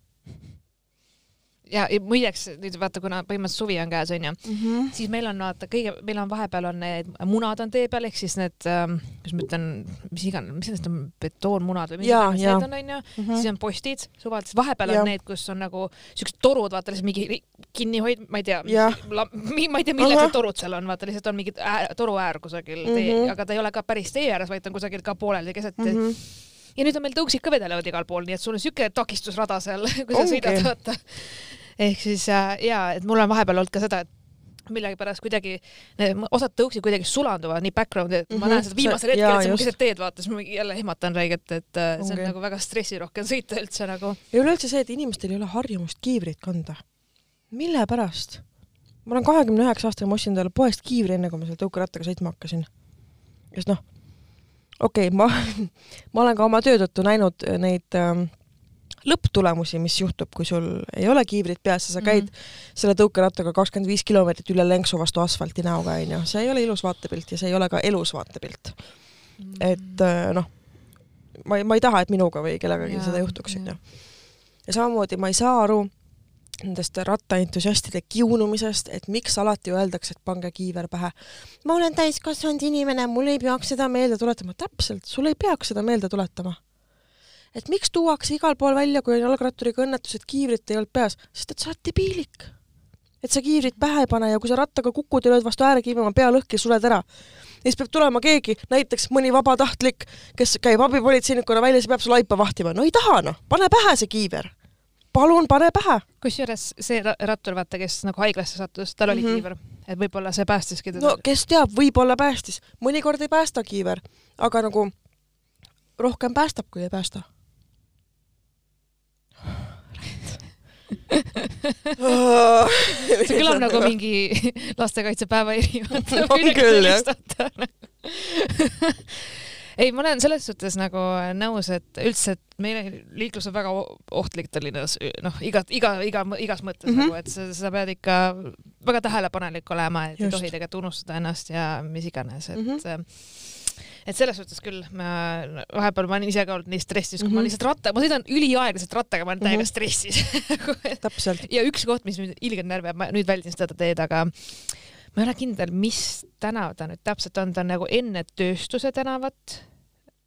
ja muideks nüüd vaata, kuna põhimõtteliselt suvi on käes onju mm, -hmm. siis meil on vaata kõige, meil on vahepeal on need munad on tee peal ehk siis need ähm,, kuidas ma ütlen, mis iganes, mis need on, betoonmunad või mis iganes need on onju -hmm. siis on postid suvalt, siis vahepeal ja. on need, kus on nagu siuksed torud, vaata lihtsalt mingi kinnihoid, ma ei tea, ma ei tea, need torud seal on, vaata lihtsalt on mingi äär, toruäär kusagil mm -hmm. tee, mhm. aga ta ei ole ka päris tee ääres, vaid ta on kusagil ka pooleldi keset mm. -hmm ja nüüd on meil tõuksid ka vedelevad igal pool, nii et sul on siuke takistusrada seal, kui sa sõidad, vaata ehk siis äh, ja, et mul on vahepeal olnud ka seda, et millegipärast kuidagi need osad tõuksid kuidagi sulanduvad nii background'i, et mm -hmm. ma mhm. näen seda viimasel hetkel, et sa mu keset teed vaata, siis ma jälle ehmatan räiget, et äh, see on okay. nagu väga stressirohke sõita üldse nagu. ja üleüldse see, et inimestel ei ole harjumust kiivrit kanda. mille pärast? ma olen kahekümne üheksa aastane, ma ostsin endale poest kiivri, enne kui ma selle tõukerattaga sõitma hakkasin. sest noh, okei okay,, ma, ma olen ka oma töö tõttu näinud neid ähm, lõpptulemusi, mis juhtub, kui sul ei ole kiivrit peas ja sa käid mm -hmm. selle tõukerattaga kakskümmend viis kilomeetrit üle lenksu vastu asfalti näoga, onju, see ei ole ilus vaatepilt ja see ei ole ka elus vaatepilt mm. -hmm. et äh, noh, ma ei, ma ei taha, et minuga või kellegagi seda juhtuks, onju. ja samamoodi ma ei saa aru nendest rattaentusiastide kiunumisest, et miks alati öeldakse, et pange kiiver pähe. ma olen täiskasvanud inimene, mul ei peaks seda meelde tuletama. täpselt, sul ei peaks seda meelde tuletama et miks tuuakse igal pool välja, kui on jalgratturiga õnnetus, et kiivrit ei olnud peas, sest et sa oled debiilik. et sa kiivrit pähe ei pane ja kui sa rattaga kukud ja lööd vastu äärekiivama, pea lõhki, suled ära. ja siis peab tulema keegi, näiteks mõni vabatahtlik, kes käib abipolitseinikuna väljas ja peab su laipa vahtima. no ei taha noh, pane pähe see kiiver palun pane pähe. kusjuures see rattur, vaata, kes nagu haiglasse sattus, tal oli mm -hmm. kiiver, et võib-olla see päästiski teda. no kes teab, võib-olla päästis, mõnikord ei päästa kiiver, aga nagu rohkem päästab, kui ei päästa see kõlab nagu mingi lastekaitsepäeva erijutt. on küll, jah ei, ma olen selles suhtes nagu nõus, et üldse, et meil liiklus on väga ohtlik Tallinnas, noh, iga, iga, iga, igas mõttes mm -hmm. nagu, et sa, sa pead ikka väga tähelepanelik olema, et Just. ei tohi tegelikult unustada ennast ja mis iganes, et mm -hmm et selles suhtes küll ma vahepeal ma olen ise ka olnud nii stressis, kui mm -hmm. ma mhm. lihtsalt ratta, ma sõidan üliaeglaselt rattaga, ma olen täiega mm -hmm. stressis täpselt. ja üks koht, mis mind ilgelt närvi ajab, ma nüüd väldin seda teed, aga ma ei ole kindel, mis tänav ta nüüd täpselt on, ta on nagu enne Tööstuse tänavat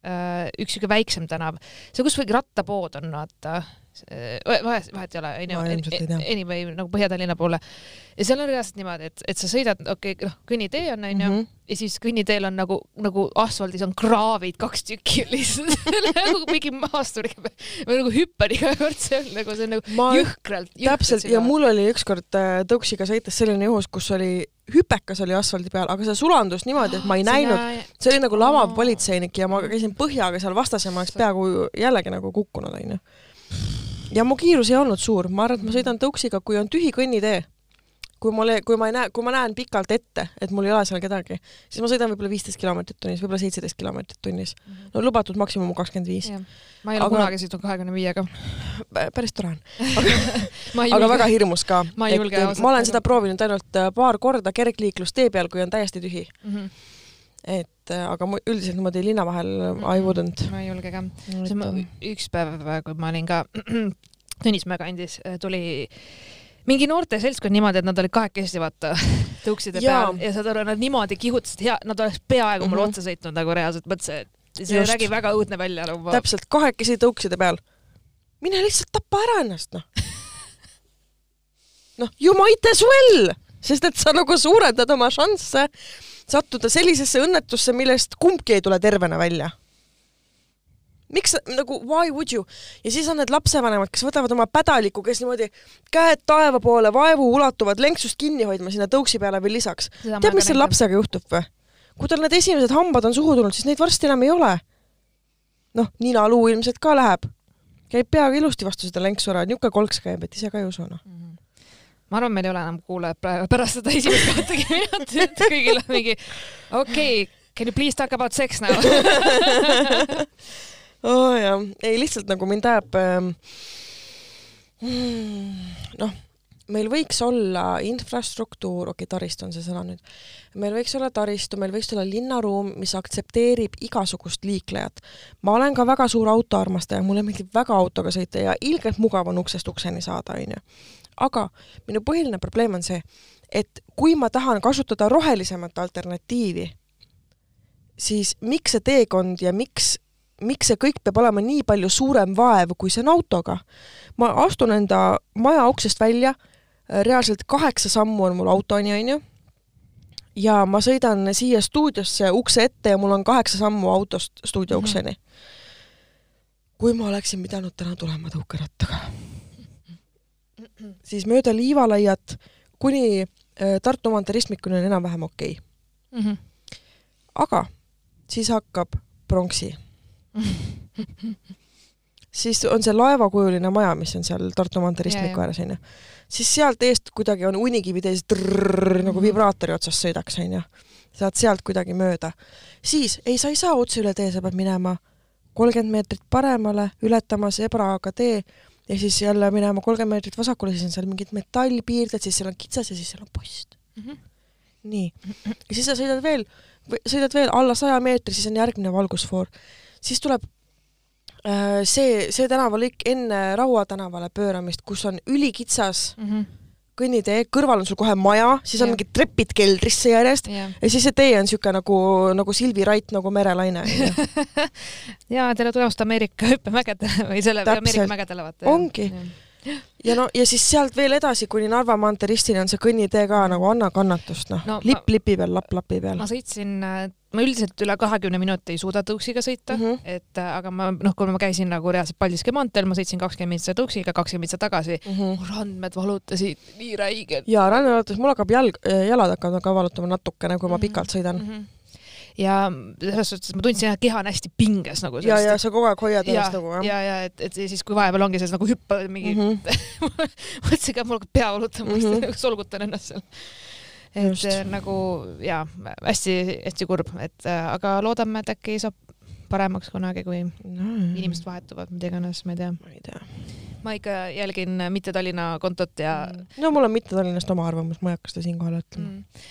äh, üks siuke väiksem tänav, see, kus rattapood on, vaata vahet, vahet ei ole, onju, anyway nagu Põhja-Tallinna poole. ja seal on reaalselt niimoodi, et, et sa sõidad, okei okay,, noh, kõnnitee on, onju, mhm. ja siis kõnniteel on nagu, nagu asfaldis on kraavid kaks tükki lihtsalt nagu mingi maasturiga või nagu hüppan iga kord, on nagu, see on nagu Ma... jõhkralt, jõhkralt. täpselt, ja mul oli ükskord äh, tõuksiga sõites selline juhus, kus oli hüpekas oli asfaldi peal, aga see sulandus niimoodi, et ma ei näinud, see oli nagu lamav politseinik ja ma käisin põhjaga seal vastas ja ma oleks peaaegu jällegi nagu kukkunud, onju ja mu kiirus ei olnud suur, ma arvan, et ma sõidan tõuksiga, kui on tühi kõnnitee. kui mul, kui ma ei näe, kui ma näen pikalt ette, et mul ei ole seal kedagi, siis ma sõidan võib-olla viisteist kilomeetrit tunnis, võib-olla seitseteist kilomeetrit tunnis. Mhm. no lubatud maksimum kakskümmend viis. ma ei ole aga... kunagi sõitnud kahekümne viiega. päris tore on. aga, aga väga hirmus ka. ma ei julge ausalt. ma olen seda proovinud ainult äh, paar korda kergliiklustee peal, kui on täiesti tühi mm. -hmm et äh, aga üldiselt niimoodi linna vahel I wouldn't. ma ei julge ka. see on üks päev, kui ma olin ka Tõnismäe kandis, äh, tuli mingi noorte seltskond niimoodi, et nad olid kahekesi vaata tõukside peal ja saad aru, nad niimoodi kihutasid, hea, nad oleks peaaegu mulle mm -hmm. otsa sõitnud nagu reaalselt, mõtlesin, et see Just. nägi väga õudne välja nagu. täpselt, kahekesi tõukside peal. mine lihtsalt tapa ära ennast, noh. noh, you might as well, sest et sa nagu suurendad oma šansse sattuda sellisesse õnnetusse, millest kumbki ei tule tervena välja. miks nagu why would you? ja siis on need lapsevanemad, kes võtavad oma pädaliku, kes niimoodi käed taeva poole vaevu ulatuvad lenksust kinni hoidma sinna tõuksi peale veel lisaks. tead, mis selle lapsega juhtub või? kui tal need esimesed hambad on suhu tulnud, siis neid varsti enam ei ole. noh, ninaluu ilmselt ka läheb. käib peaga ilusti vastu seda lenksu ära, niisugune kolks käib, et ise ka ei usu noh mm -hmm ma arvan, meil ei ole enam kuulajad praegu pärast seda esimest kahtekümmet minutit, kõigil on mingi okei okay,, can you please talk about sex now? Oh jah, ei lihtsalt nagu mind ajab ähm, noh, meil võiks olla infrastruktuur, okei okay,, taristu on see sõna nüüd, meil võiks olla taristu, meil võiks olla linnaruum, mis aktsepteerib igasugust liiklejat. ma olen ka väga suur autoarmastaja, mulle meeldib väga autoga sõita ja ilgelt mugav on uksest ukseni saada, onju aga minu põhiline probleem on see, et kui ma tahan kasutada rohelisemat alternatiivi, siis miks see teekond ja miks, miks see kõik peab olema nii palju suurem vaev, kui see on autoga? ma astun enda maja uksest välja, reaalselt kaheksa sammu on mul autoni, onju, ja ma sõidan siia stuudiosse ukse ette ja mul on kaheksa sammu autost stuudio mhm. ukseni mm. -hmm. kui ma oleksin pidanud täna tulema tõukerattaga siis mööda Liivalaiat kuni äh, Tartu maantee ristmikuni on enam-vähem okei okay. mm. -hmm. aga siis hakkab pronksi siis on see laevakujuline maja, mis on seal Tartu maantee ristmiku ääres onju, siis sealt eest kuidagi on unikivid ees trrrr, nagu mhm. vibraatori otsast sõidaks onju, saad sealt kuidagi mööda. siis ei, sa ei saa otse üle tee, sa pead minema kolmkümmend meetrit paremale, ületama sebraga tee ja siis jälle minema kolmkümmend meetrit vasakule, siis on seal mingid metallpiirded, siis seal on kitsas ja siis seal on post mm. -hmm. nii, ja siis sa sõidad veel, sõidad veel alla saja meetri, siis on järgmine valgusfoor. siis tuleb see, see tänavalõik enne Raua tänavale pööramist, kus on ülikitsas mm -hmm kõnnitee, kõrval on sul kohe maja, siis on mingid trepid keldrisse järjest ja, ja siis see tee on niisugune nagu, nagu Silvi Rait nagu merelaine ja tere tulemast Ameerika hüppemägedele või selle Täpselt. Ameerika mägedele vaata. ongi. ja no ja siis sealt veel edasi kuni Narva maantee ristini on see kõnnitee ka nagu anna kannatust, noh no, lipp lipi peal, lapp lapi peal. ma sõitsin äh, ma üldiselt üle kahekümne minuti ei suuda tõuksiga sõita mm, -hmm. et äh, aga ma noh, kui ma käisin nagu reaalselt Paldiski maanteel, ma sõitsin kakskümmend minutit tõuksiga, kakskümmend minutit tagasi mm, -hmm. mu randmed valutasid nii räigelt. ja randmed valutasid, mul hakkab jalg, äh, jalad hakkavad ka valutama natukene, kui ma mm -hmm. pikalt sõidan mm. -hmm ja selles suhtes ma tundsin, et keha on hästi pinges nagu. ja, ja sa kogu aeg hoiad ennast nagu jah. ja, ja et, et siis, kui vahepeal ongi selles nagu hüppa mingi mm -hmm. mõtlesin ka, et mul hakkab pea valutama mm, -hmm. solgutan ennast seal et Just. Äh, nagu jaa, hästi-hästi kurb, et äh, aga loodame, et äkki saab paremaks kunagi, kui no, inimesed vahetuvad, mida iganes, ma ei tea. ma ei tea. ma ikka jälgin mitte Tallinna kontot ja mm. no mul on mitte Tallinnast oma arvamus, ma ei hakka seda siinkohal ütlema mm..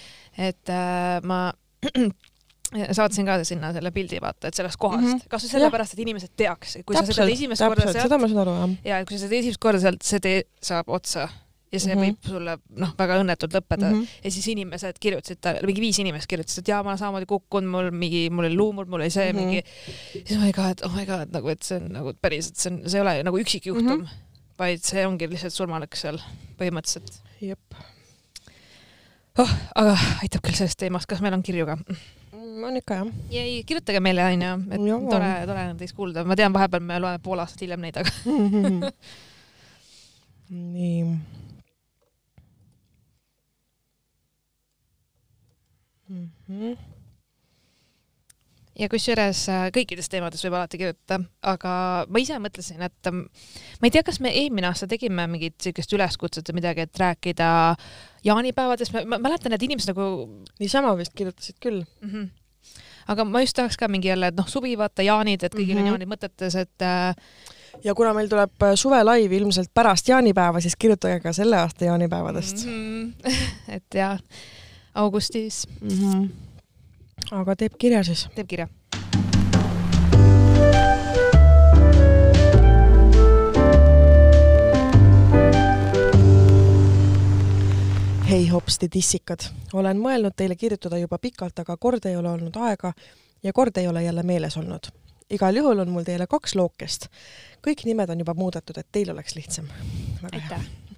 et äh, ma saatsin ka sinna selle pildi, vaata, et sellest kohast mm -hmm., kasvõi sellepärast, et inimesed teaks, kui täpselt, sa sõidad esimest korda sealt. seda ma saan aru, jah. ja kui sa sõidad esimest korda sealt, see tee saab otsa ja see mm -hmm. võib sulle noh, väga õnnetult lõppeda mm. -hmm. ja siis inimesed kirjutasid talle, mingi viis inimest kirjutasid, et jaa, ma olen samamoodi kukkunud, mul mingi, mul oli luumurd, mul oli see mm -hmm. mingi. siis oh my god, oh my god, nagu, et see on nagu päriselt, see on, see ei ole nagu üksikjuhtum mm, -hmm. vaid see ongi lihtsalt surmalõks seal põhimõtteliselt. jep. oh, aga aitab küll sellest teemast, kas meil on kirju ka? Mm, on ikka jah. ja ei, kirjutage meile onju, et Joo. tore, tore on teist kuulda, ma tean, vahepeal me loeme pool aastat hiljem neid, aga nii mm. ja kusjuures äh, kõikidest teemadest võib alati kirjutada, aga ma ise mõtlesin, et ähm, ma ei tea, kas me eelmine aasta tegime mingit siukest üleskutset või midagi, et rääkida jaanipäevadest, ma mäletan, et inimesed nagu. niisama vist kirjutasid küll mm. -hmm aga ma just tahaks ka mingi jälle, et noh, suvi vaata jaanid, et kõigil mm -hmm. on mhm. jaanid mõtetes, et äh, ja kuna meil tuleb äh, suvelaiv ilmselt pärast jaanipäeva, siis kirjutage ka selle aasta jaanipäevadest mm. -hmm. et jah augustis mm. -hmm. aga teeb kirja siis? teeb kirja. hei hopsti tissikad, olen mõelnud teile kirjutada juba pikalt, aga kord ei ole olnud aega ja kord ei ole jälle meeles olnud. igal juhul on mul teile kaks lookest. kõik nimed on juba muudetud, et teil oleks lihtsam. aitäh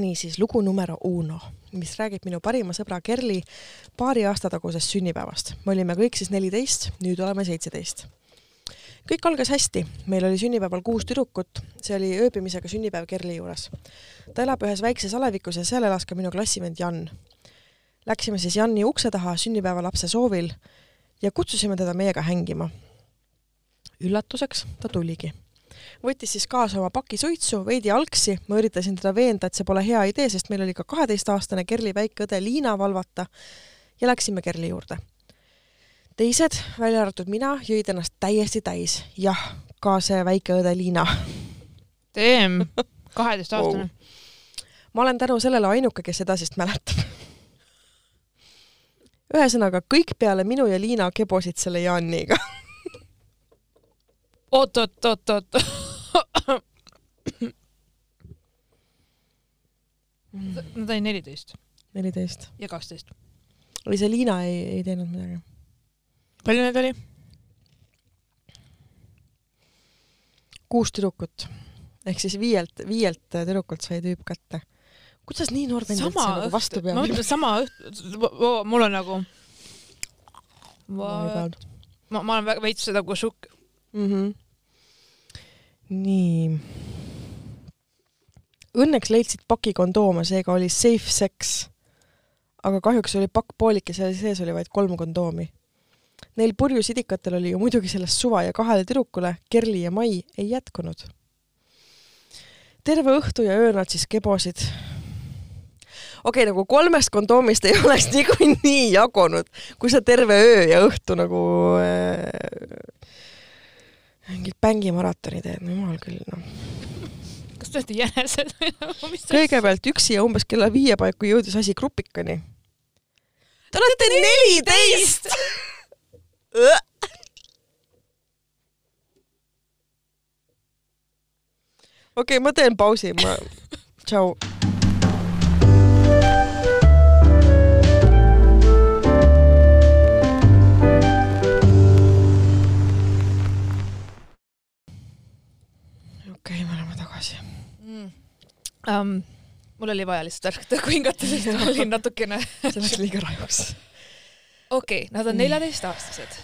niisiis lugu numero uno, mis räägib minu parima sõbra Kerli paari aasta tagusest sünnipäevast. me olime kõik siis neliteist, nüüd oleme seitseteist. kõik algas hästi, meil oli sünnipäeval kuus tüdrukut, see oli ööbimisega sünnipäev Kerli juures. ta elab ühes väikses alevikus ja seal elas ka minu klassivend Jan. Läksime siis Janni ukse taha sünnipäevalapse soovil ja kutsusime teda meiega hängima. üllatuseks ta tuligi võttis siis kaasa oma paki suitsu, veidi algsi, ma üritasin teda veenda, et see pole hea idee, sest meil oli ka kaheteistaastane Kerli väike õde Liina valvata. Ja läksime Kerli juurde. teised, välja arvatud mina, jõid ennast täiesti täis. jah, ka see väike õde Liina. Teem, kaheteistaastane. Oh.. ma olen tänu sellele ainuke, kes edasist mäletab. Ühesõnaga, kõik peale minu ja Liina kebosid selle Jaaniga oot, oot, oot, oot Nad olid neliteist. neliteist. ja kaksteist. oli see Liina ei, ei teinud midagi? palju neid oli? kuus tüdrukut ehk siis viielt, viielt tüdrukult sai tüüp kätte. kuidas nii noor vend üldse nagu vastu peab? ma mõtlen sama õht-, mul on nagu ma, ma, ma olen veits nagu šokk mm. -hmm. nii Õnneks leidsid paki kondoome, seega oli safe sex. aga kahjuks oli pakk poolik ja seal sees oli vaid kolm kondoomi. Neil purjusidikatel oli ju muidugi sellest suva ja kahele tüdrukule, Kerli ja Mai, ei jätkunud. terve õhtu ja öö nad siis kebosid. okei okay,, nagu kolmest kondoomist ei oleks niikuinii jagunud, kui sa terve öö ja õhtu nagu äh, mingit bängimaratoni teed, no jumal küll, noh. kas te olete jänesed või nagu, mis kõigepealt üksi ja umbes kella viie paiku jõudis asi grupikani. Te olete neliteist! okei okay,, ma teen pausi, ma, tšau. Um, mul oli vaja lihtsalt ärkada hingata, sest ma olin natukene see läks liiga rajuks. okei okay,, nad on neljateistaastased.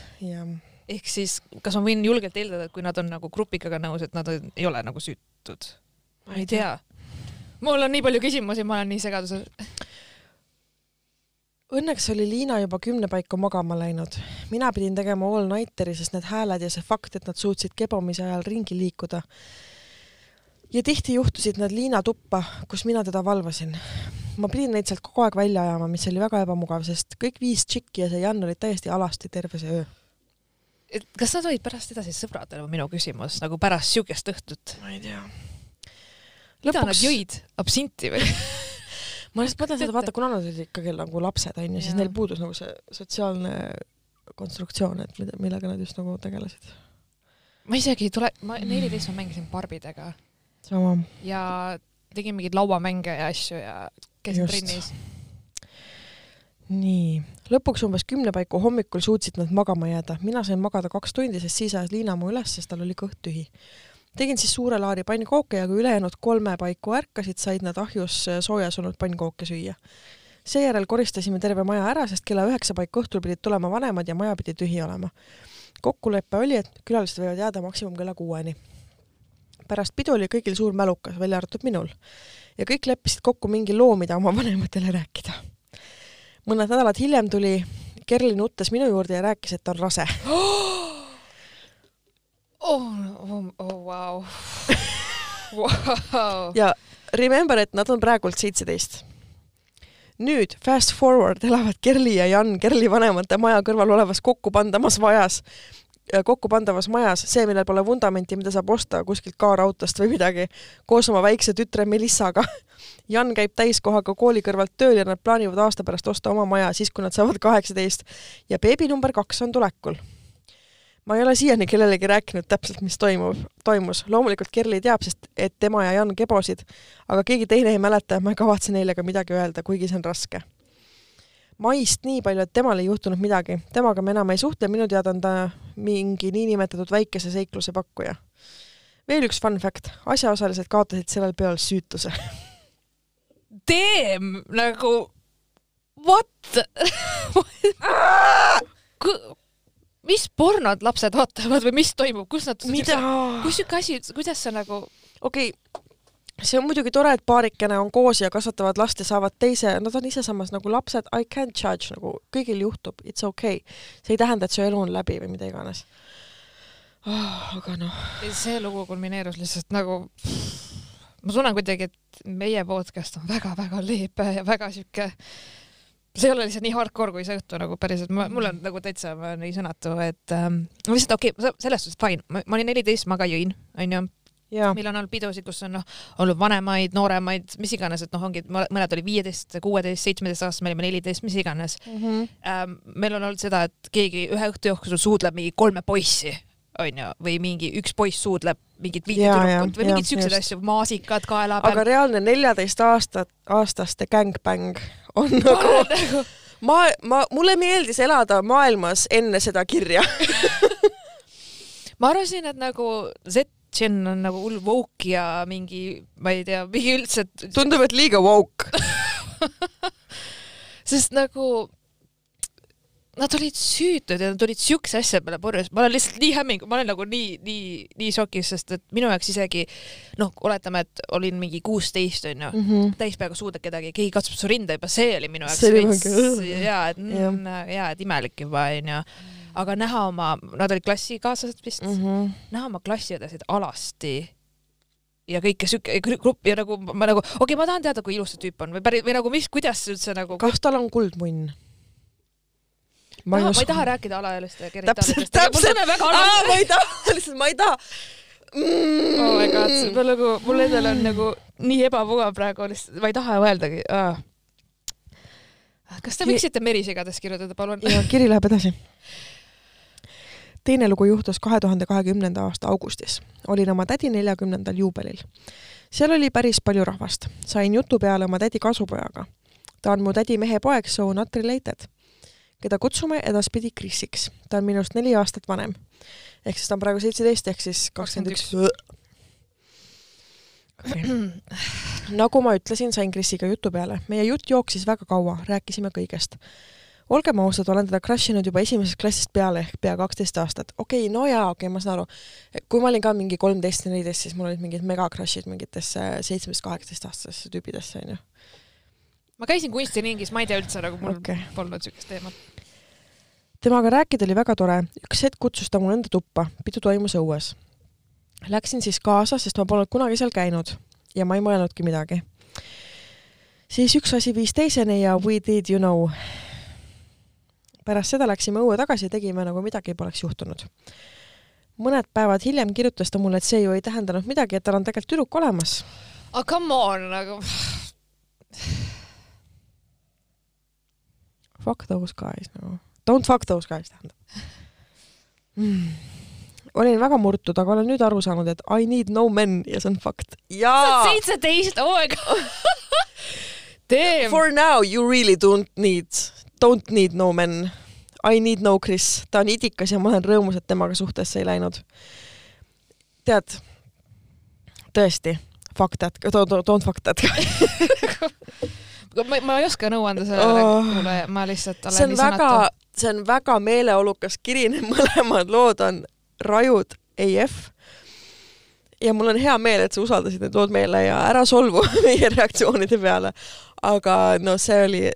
ehk siis, kas ma võin julgelt eeldada, et kui nad on nagu grupikaga nõus, et nad on, ei ole nagu süütud? ma ei tea. mul on nii palju küsimusi, ma olen nii segaduses. Õnneks oli Liina juba kümne paiku magama läinud. mina pidin tegema all nighteri, sest need hääled ja see fakt, et nad suutsid kebomise ajal ringi liikuda ja tihti juhtusid nad Liina tuppa, kus mina teda valvasin. ma pidin neid sealt kogu aeg välja ajama, mis oli väga ebamugav, sest kõik viis tšikki ja see Jan olid täiesti alasti terve see öö. et kas nad olid pärast edasi sõbrad, on minu küsimus, nagu pärast siukest õhtut? ma ei tea. mida Lõpuks... nad jõid, absinti või ma lihtsalt mõtlen seda, vaata, kuna nad olid ikkagi nagu lapsed onju, siis neil puudus nagu see sotsiaalne konstruktsioon, et mida, millega nad just nagu tegelesid. ma isegi ei tule, ma neliteist ma mängisin barbidega sama. ja tegin mingeid lauamänge ja asju ja käisin trennis. nii, lõpuks umbes kümne paiku hommikul suutsid nad magama jääda, mina sain magada kaks tundi, sest siis ajas Liina mu üles, sest tal oli kõht tühi. tegin siis suure laari pannkooke ja kui ülejäänud kolme paiku ärkasid, said nad ahjus soojas olnud pannkooke süüa. seejärel koristasime terve maja ära, sest kella üheksa paiku õhtul pidid tulema vanemad ja maja pidi tühi olema. kokkulepe oli, et külalised võivad jääda maksimum kella kuueni pärast pidu oli kõigil suur mälukas, välja arvatud minul. ja kõik leppisid kokku mingi loo, mida oma vanematele rääkida. mõned nädalad hiljem tuli Kerli nuttes minu juurde ja rääkis, et ta on rase oh, oh, oh wow. wow. ja remember, et nad on praegult seitseteist. nüüd fast forward elavad Kerli ja Jan Kerli vanemate maja kõrval olevas kokkupandamas majas kokkupandavas majas, see, millel pole vundamenti, mida saab osta kuskilt kaarautost või midagi, koos oma väikse tütre Melissaga. Jan käib täiskohaga kooli kõrvalt tööl ja nad plaanivad aasta pärast osta oma maja, siis kui nad saavad kaheksateist ja beebi number kaks on tulekul. ma ei ole siiani kellelegi rääkinud täpselt, mis toimub, toimus. loomulikult Kerli teab, sest et tema ja Jan kebosid, aga keegi teine ei mäleta ja ma ei kavatse neile ka midagi öelda, kuigi see on raske maist nii palju, et temal ei juhtunud midagi. temaga me enam ei suhtle, minu teada on ta mingi niinimetatud väikese seikluse pakkuja. veel üks fun fact, asjaosalised kaotasid sellel peol süütuse Damn, nagu what mis pornod lapsed vaatavad või mis toimub, kus nad, kus siuke asi, kuidas sa nagu okei okay see on muidugi tore, et paarikene on koos ja kasvatavad last ja saavad teise, nad on ise samas nagu lapsed, I can't judge, nagu kõigil juhtub, it's okay. see ei tähenda, et su elu on läbi või mida iganes oh,. aga noh. see lugu kulmineerus lihtsalt nagu, ma tunnen kuidagi, et meie podcast on väga-väga leebe ja väga sihuke see ei ole lihtsalt nii hardcore kui see õhtu nagu päriselt, mul on nagu täitsa nii sõnatu, et ähm, lihtsalt okei okay,, selles suhtes fine, ma olin neliteist, ma ka jõin, onju meil on olnud pidusid, kus on noh, olnud vanemaid, nooremaid, mis iganes, et noh, ongi, mõned oli viieteist, kuueteist, seitsmeteist aastased, me olime neliteist, mis iganes mm. -hmm. Ähm, meil on olnud seda, et keegi ühe õhtu jooksul suudleb mingi kolme poissi, onju, või mingi üks poiss suudleb mingit viite tüdrukut või mingeid siukseid asju, maasikad kaela peal. aga reaalne neljateist aastat, aastaste gängbäng on nagu, nagu ma, ma, mulle meeldis elada maailmas enne seda kirja ma arvasin, et nagu Z Jen on nagu hull woke ja mingi, ma ei tea, mingi üldse. tundub, et liiga woke. Sest nagu nad olid süütud ja nad olid siukse asja peale purjus, ma olen lihtsalt nii hämming, ma olen nagu nii, nii, nii šokis, sest et minu jaoks isegi noh, oletame, et olin mingi kuusteist onju. Mm -hmm., täispeaga suudad kedagi, keegi katsub su rinda juba, see oli minu jaoks veits ja et ja et imelik juba onju aga näha oma, nad olid klassikaaslased vist mm, -hmm. näha oma klassiõdesid alasti ja kõike siuke grupp ja nagu ma nagu, okei okay,, ma tahan teada, kui ilus see tüüp on või päris või nagu mis, kuidas üldse nagu. kas tal on kuldmunn? ma ei, ma ei taha rääkida alaealiste täpselt, täpselt. ma ei taha, lihtsalt ma ei taha mm.. oh my god, ma nagu, mul endal on nagu nii ebamugav praegu lihtsalt, ma ei taha öeldagi ah.. kas te võiksite merisigades kirjutada, palun? ja kiri läheb edasi. Teine lugu juhtus kahe tuhande kahekümnenda aasta augustis. olin oma tädi neljakümnendal juubelil. seal oli päris palju rahvast. sain jutu peale oma tädi kasupojaga. ta on mu tädi mehepoeg, so not related keda kutsume edaspidi Krisiks. ta on minust neli aastat vanem. ehk siis ta on praegu seitseteist ehk siis kakskümmend üks. nagu ma ütlesin, sain Krisiga jutu peale. meie jutt jooksis väga kaua, rääkisime kõigest. Olgem ausad, olen teda crush inud juba esimesest klassist peale ehk pea kaksteist aastat. okei okay,, no jaa, okei okay,, ma saan aru. kui ma olin ka mingi kolmteist neliteist, siis mul olid mingid mega crush'id mingitesse seitsmeteist-kaheksateistaastastesse tüüpidesse, onju ma käisin kunstiringis, ma ei tea üldse nagu mul okay. polnud siukest teemat. temaga rääkida oli väga tore, üks hetk kutsus ta mu enda tuppa, pidu toimus õues. Läksin siis kaasa, sest ma polnud kunagi seal käinud ja ma ei mõelnudki midagi. siis üks asi viis teiseni ja we did you know. Pärast seda läksime õue tagasi ja tegime nagu midagi poleks juhtunud. mõned päevad hiljem kirjutas ta mulle, et see ju ei tähendanud midagi, et tal on tegelikult tüdruk olemas. aga come on nagu Fuck those guys nagu. Don't fuck those guys tähendab mm.. olin väga murtud, aga olen nüüd aru saanud, et I need no men ja see on fakt. sa oled seitseteist, oh my god For now you really don't need, don't need no men. I need no Chris, ta on idikas ja ma olen rõõmus, et temaga suhtesse ei läinud. tead, tõesti, fuck that, don't fuck that ma, ma ei oska nõu anda sellele oh, kuulaja, ma lihtsalt olen see on väga, see on väga meeleolukas kiri, need mõlemad lood on rajud AF. ja mul on hea meel, et sa usaldasid need lood meile ja ära solvu meie reaktsioonide peale. aga no see oli,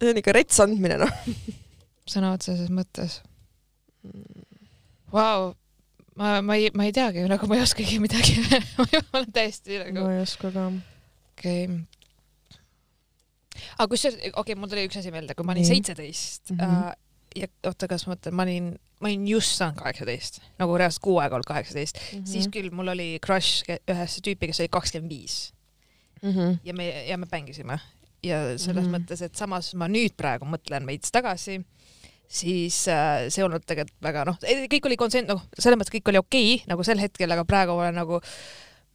see on ikka rets andmine, noh. sõna otseses mõttes. Vau, ma, ma ei, ma ei teagi, nagu ma ei oskagi midagi ma olen täiesti nagu. ma ei oska ka. okei okay aga kusjuures, okei okay,, mul tuli üks asi meelde, kui ma olin seitseteist mm -hmm. äh, ja oota, kas ma mõtlen, ma olin, ma olin just saanud kaheksateist, nagu reaalselt kuu aega olnud kaheksateist mm, -hmm. siis küll mul oli crush ühesse tüüpi, kes oli kakskümmend viis. Mhm. ja me, ja me mängisime ja selles mm -hmm. mõttes, et samas ma nüüd praegu mõtlen veits tagasi, siis äh, see olnud tegelikult väga noh, kõik oli konsent-, noh, selles mõttes kõik oli okei okay, nagu sel hetkel, aga praegu olen nagu äh,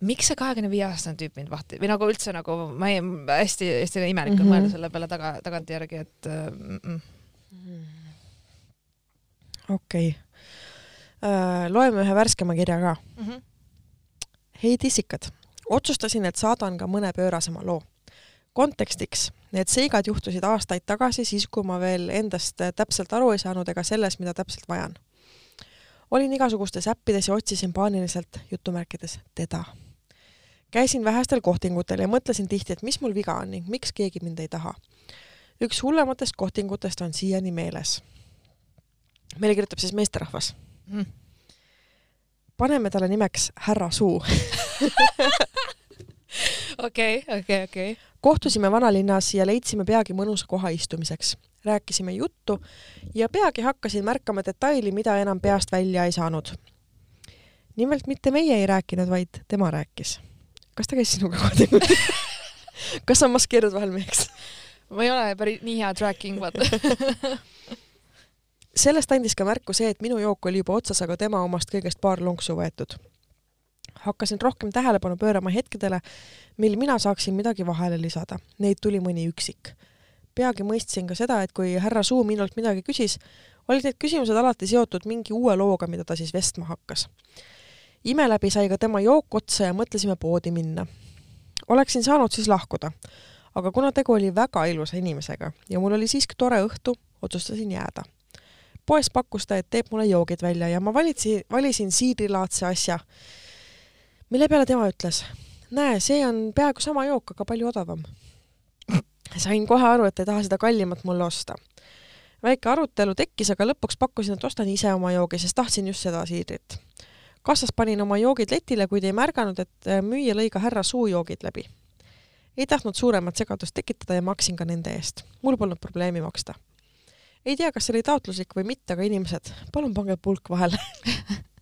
miks see kahekümne viie aastane tüüp mind vahti või nagu üldse nagu ma ei, hästi-hästi imelik on mm -hmm. mõelda selle peale taga, tagantjärgi, et mm -mm. okei okay. äh,. loeme ühe värskema kirja ka mm. -hmm. hei tissikad, otsustasin, et saadan ka mõne pöörasema loo. Kontekstiks, need seigad juhtusid aastaid tagasi, siis kui ma veel endast täpselt aru ei saanud ega sellest, mida täpselt vajan olin igasugustes äppides ja otsisin paaniliselt jutumärkides teda käisin vähestel kohtingutel ja mõtlesin tihti, et mis mul viga on ning miks keegi mind ei taha. üks hullematest kohtingutest on siiani meeles. meile kirjutab siis meesterahvas mm.. paneme talle nimeks härra Suu. okei, okei, okei. Kohtusime vanalinnas ja leidsime peagi mõnusa koha istumiseks. rääkisime juttu ja peagi hakkasin märkama detaili, mida enam peast välja ei saanud. nimelt mitte meie ei rääkinud, vaid tema rääkis kas ta käis sinuga koos kas sa maskeerud vahel meheks? ma ei ole päris nii hea tracking, vaata sellest andis ka märku see, et minu jook oli juba otsas, aga tema omast kõigest paar lonksu võetud. Hakkasin rohkem tähelepanu pöörama hetkedele, mil mina saaksin midagi vahele lisada. Neid tuli mõni üksik. peagi mõistsin ka seda, et kui härra Suu minult midagi küsis, olid need küsimused alati seotud mingi uue looga, mida ta siis vestma hakkas ime läbi sai ka tema jook otsa ja mõtlesime poodi minna. oleksin saanud siis lahkuda, aga kuna tegu oli väga ilusa inimesega ja mul oli siiski tore õhtu, otsustasin jääda. poes pakkus ta, et teeb mulle joogid välja ja ma valitsi, valisin siidrilaadse asja, mille peale tema ütles, näe, see on peaaegu sama jook, aga palju odavam. sain kohe aru, et ei taha seda kallimat mulle osta väike arutelu tekkis, aga lõpuks pakkusin, et ostan ise oma joogi, sest tahtsin just seda siidrit kassas panin oma joogid letile, kuid ei märganud, et äh, müüja lõi ka härra suujoogid läbi. ei tahtnud suuremat segadust tekitada ja maksin ka nende eest. mul polnud probleemi maksta. ei tea, kas see oli taotluslik või mitte, aga inimesed, palun pange pulk vahele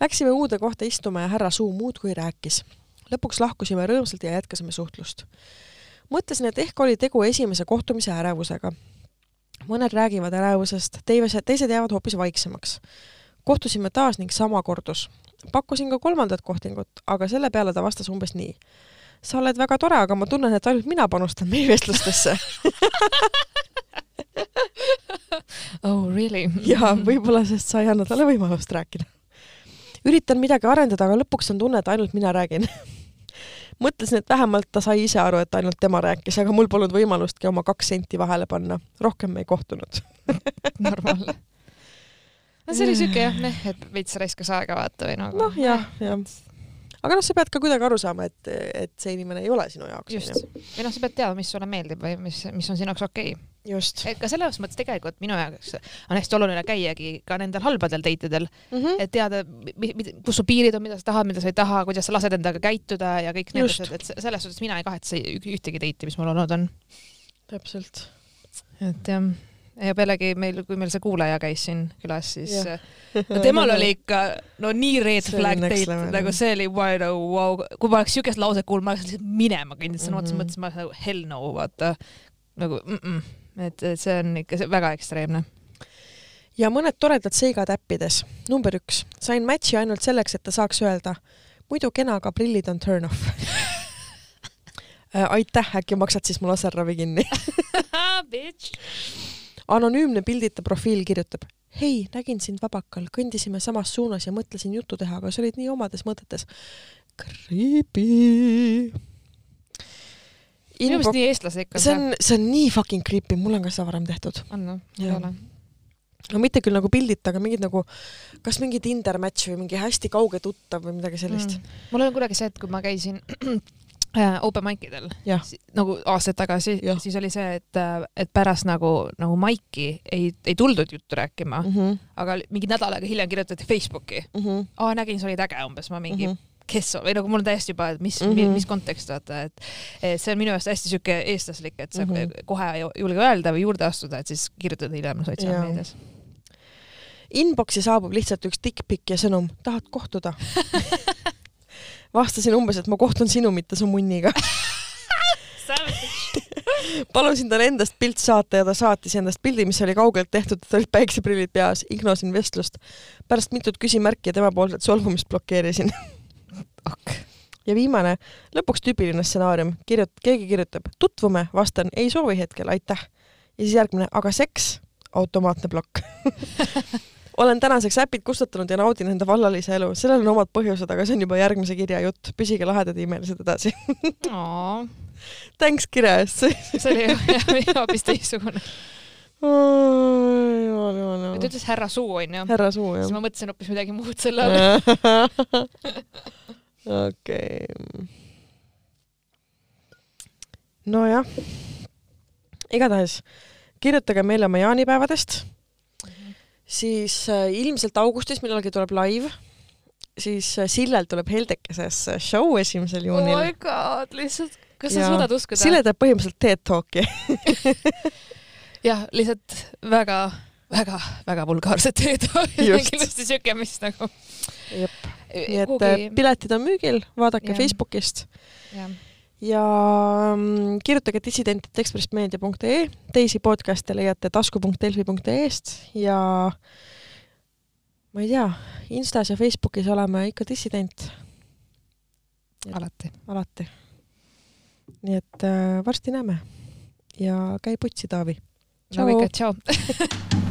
Läksime uude kohta istuma ja härra Suu muudkui rääkis. lõpuks lahkusime rõõmsalt ja jätkasime suhtlust. mõtlesin, et ehk oli tegu esimese kohtumise ärevusega. mõned räägivad ärevusest, teised, teised jäävad hoopis vaiksemaks. kohtusime taas ning sama kordus. pakkusin ka kolmandat kohtingut, aga selle peale ta vastas umbes nii sa oled väga tore, aga ma tunnen, et ainult mina panustan meie vestlustesse oh really? ja võib-olla, sest sa ei anna talle võimalust rääkida. Üritan midagi arendada, aga lõpuks on tunne, et ainult mina räägin mõtlesin, et vähemalt ta sai ise aru, et ainult tema rääkis, aga mul polnud võimalustki oma kaks senti vahele panna. rohkem me ei kohtunud normaalne. no see oli siuke jah, et veits raiskas aega vaata või nagu. noh, jah, jah aga noh, sa pead ka kuidagi aru saama, et, et see inimene ei ole sinu jaoks. just, või noh, sa pead teadma, mis sulle meeldib või mis, mis on sinu jaoks okei okay. just. et ka selles mõttes tegelikult minu jaoks on hästi oluline käiagi ka nendel halbadel date idel mm, -hmm. et teada, kus su piirid on, mida sa tahad, mida sa ei taha, kuidas sa lased endaga käituda ja kõik need asjad, et selles suhtes mina ei kahetse ühtegi date'i, mis mul olnud on. täpselt. et jah ja pealegi meil, kui meil see kuulaja käis siin külas, siis ja. no temal oli ikka no nii red flag date, nagu see oli wow, wow. kui ma oleks siukest lauset kuulnud, ma oleks lihtsalt minema kõndinud sõna otseses mhm. mõttes, ma oleks nagu hell no, vaata nagu mm -mm. et, et see on ikka see väga ekstreemne ja mõned toredad seigad äppides. number üks, sain match'i ainult selleks, et ta saaks öelda, muidu kena, aga prillid on turn off äh, aitäh, äkki maksad siis mu laserravi kinni Bitch anonüümne pildita profiil kirjutab. hei, nägin sind vabakal, kõndisime samas suunas ja mõtlesin juttu teha, aga sa olid nii omades mõtetes. Creepy. minu meelest nii eestlaslik on see. on, see on nii fucking creepy, mul on ka seda varem tehtud. on noh, ei ole no mitte küll nagu pildita, aga mingid nagu, kas mingi Tinder match või mingi hästi kauge tuttav või midagi sellist mm.. mul on kunagi see, et kui ma käisin open mic idel nagu aastaid tagasi, siis oli see, et, äh, et pärast nagu, nagu maiki ei, ei tuldud juttu rääkima mm, -hmm. aga mingi nädal aega hiljem kirjutati Facebooki mm. -hmm. aa, nägin, sa olid äge umbes, ma mingi mm. -hmm kes või nagu mul on täiesti juba, et mis mm, -hmm. mis kontekst vaata, et, see on minu arust hästi siuke eestlaslik, et sa mm -hmm. kohe ei julge öelda või juurde astuda, et siis kirjutad hiljem sotsiaalmeedias. Inboxi saabub lihtsalt üks dickpic ja sõnum, tahad kohtuda vastasin umbes, et ma kohtun sinu, mitte su munniga. Palusin tal endast pilt saata ja ta saatis endast pildi, mis oli kaugelt tehtud, tal olid päikseprillid peas, ignosin vestlust. pärast mitut küsimärki ja temapoolset solvumist blokeerisin. Ok. ja viimane, lõpuks tüüpiline stsenaarium, kirjut-, keegi kirjutab, tutvume, vastan, ei soovi hetkel, aitäh. ja siis järgmine, aga seks, automaatne plokk olen tänaseks äpid kustutanud ja naudin enda vallalise elu, sellel on omad põhjused, aga see on juba järgmise kirja jutt, püsige lahedad imelised edasi Thanks kirja eest see oli hoopis teistsugune jumal, jumal, jumal. ta ütles härra Suu onju. härra Suu jah. siis ma mõtlesin hoopis midagi muud selle all. okei. nojah, igatahes kirjutage meile oma jaanipäevadest siis äh, ilmselt augustis millalgi tuleb live, siis äh, Sillel tuleb Heldekeses äh, show esimesel juunil. oh my god, lihtsalt, kas sa suudad uskuda? Sille teeb põhimõtteliselt TED Talki jah, lihtsalt väga, väga, väga vulgaarset TED Talki, kindlasti siuke, mis nagu. jep, nii et Kugi... piletid on müügil, vaadake ja. Facebookist. jah ja mm, kirjutage dissident.ekspressmeedia.ee, teisi podcast'e leiate tasku.delfi.ee-st ja ma ei tea, Instas ja Facebookis oleme ikka dissident. alati. alati. nii et äh, varsti näeme ja käi putsi, Taavi. no et tšau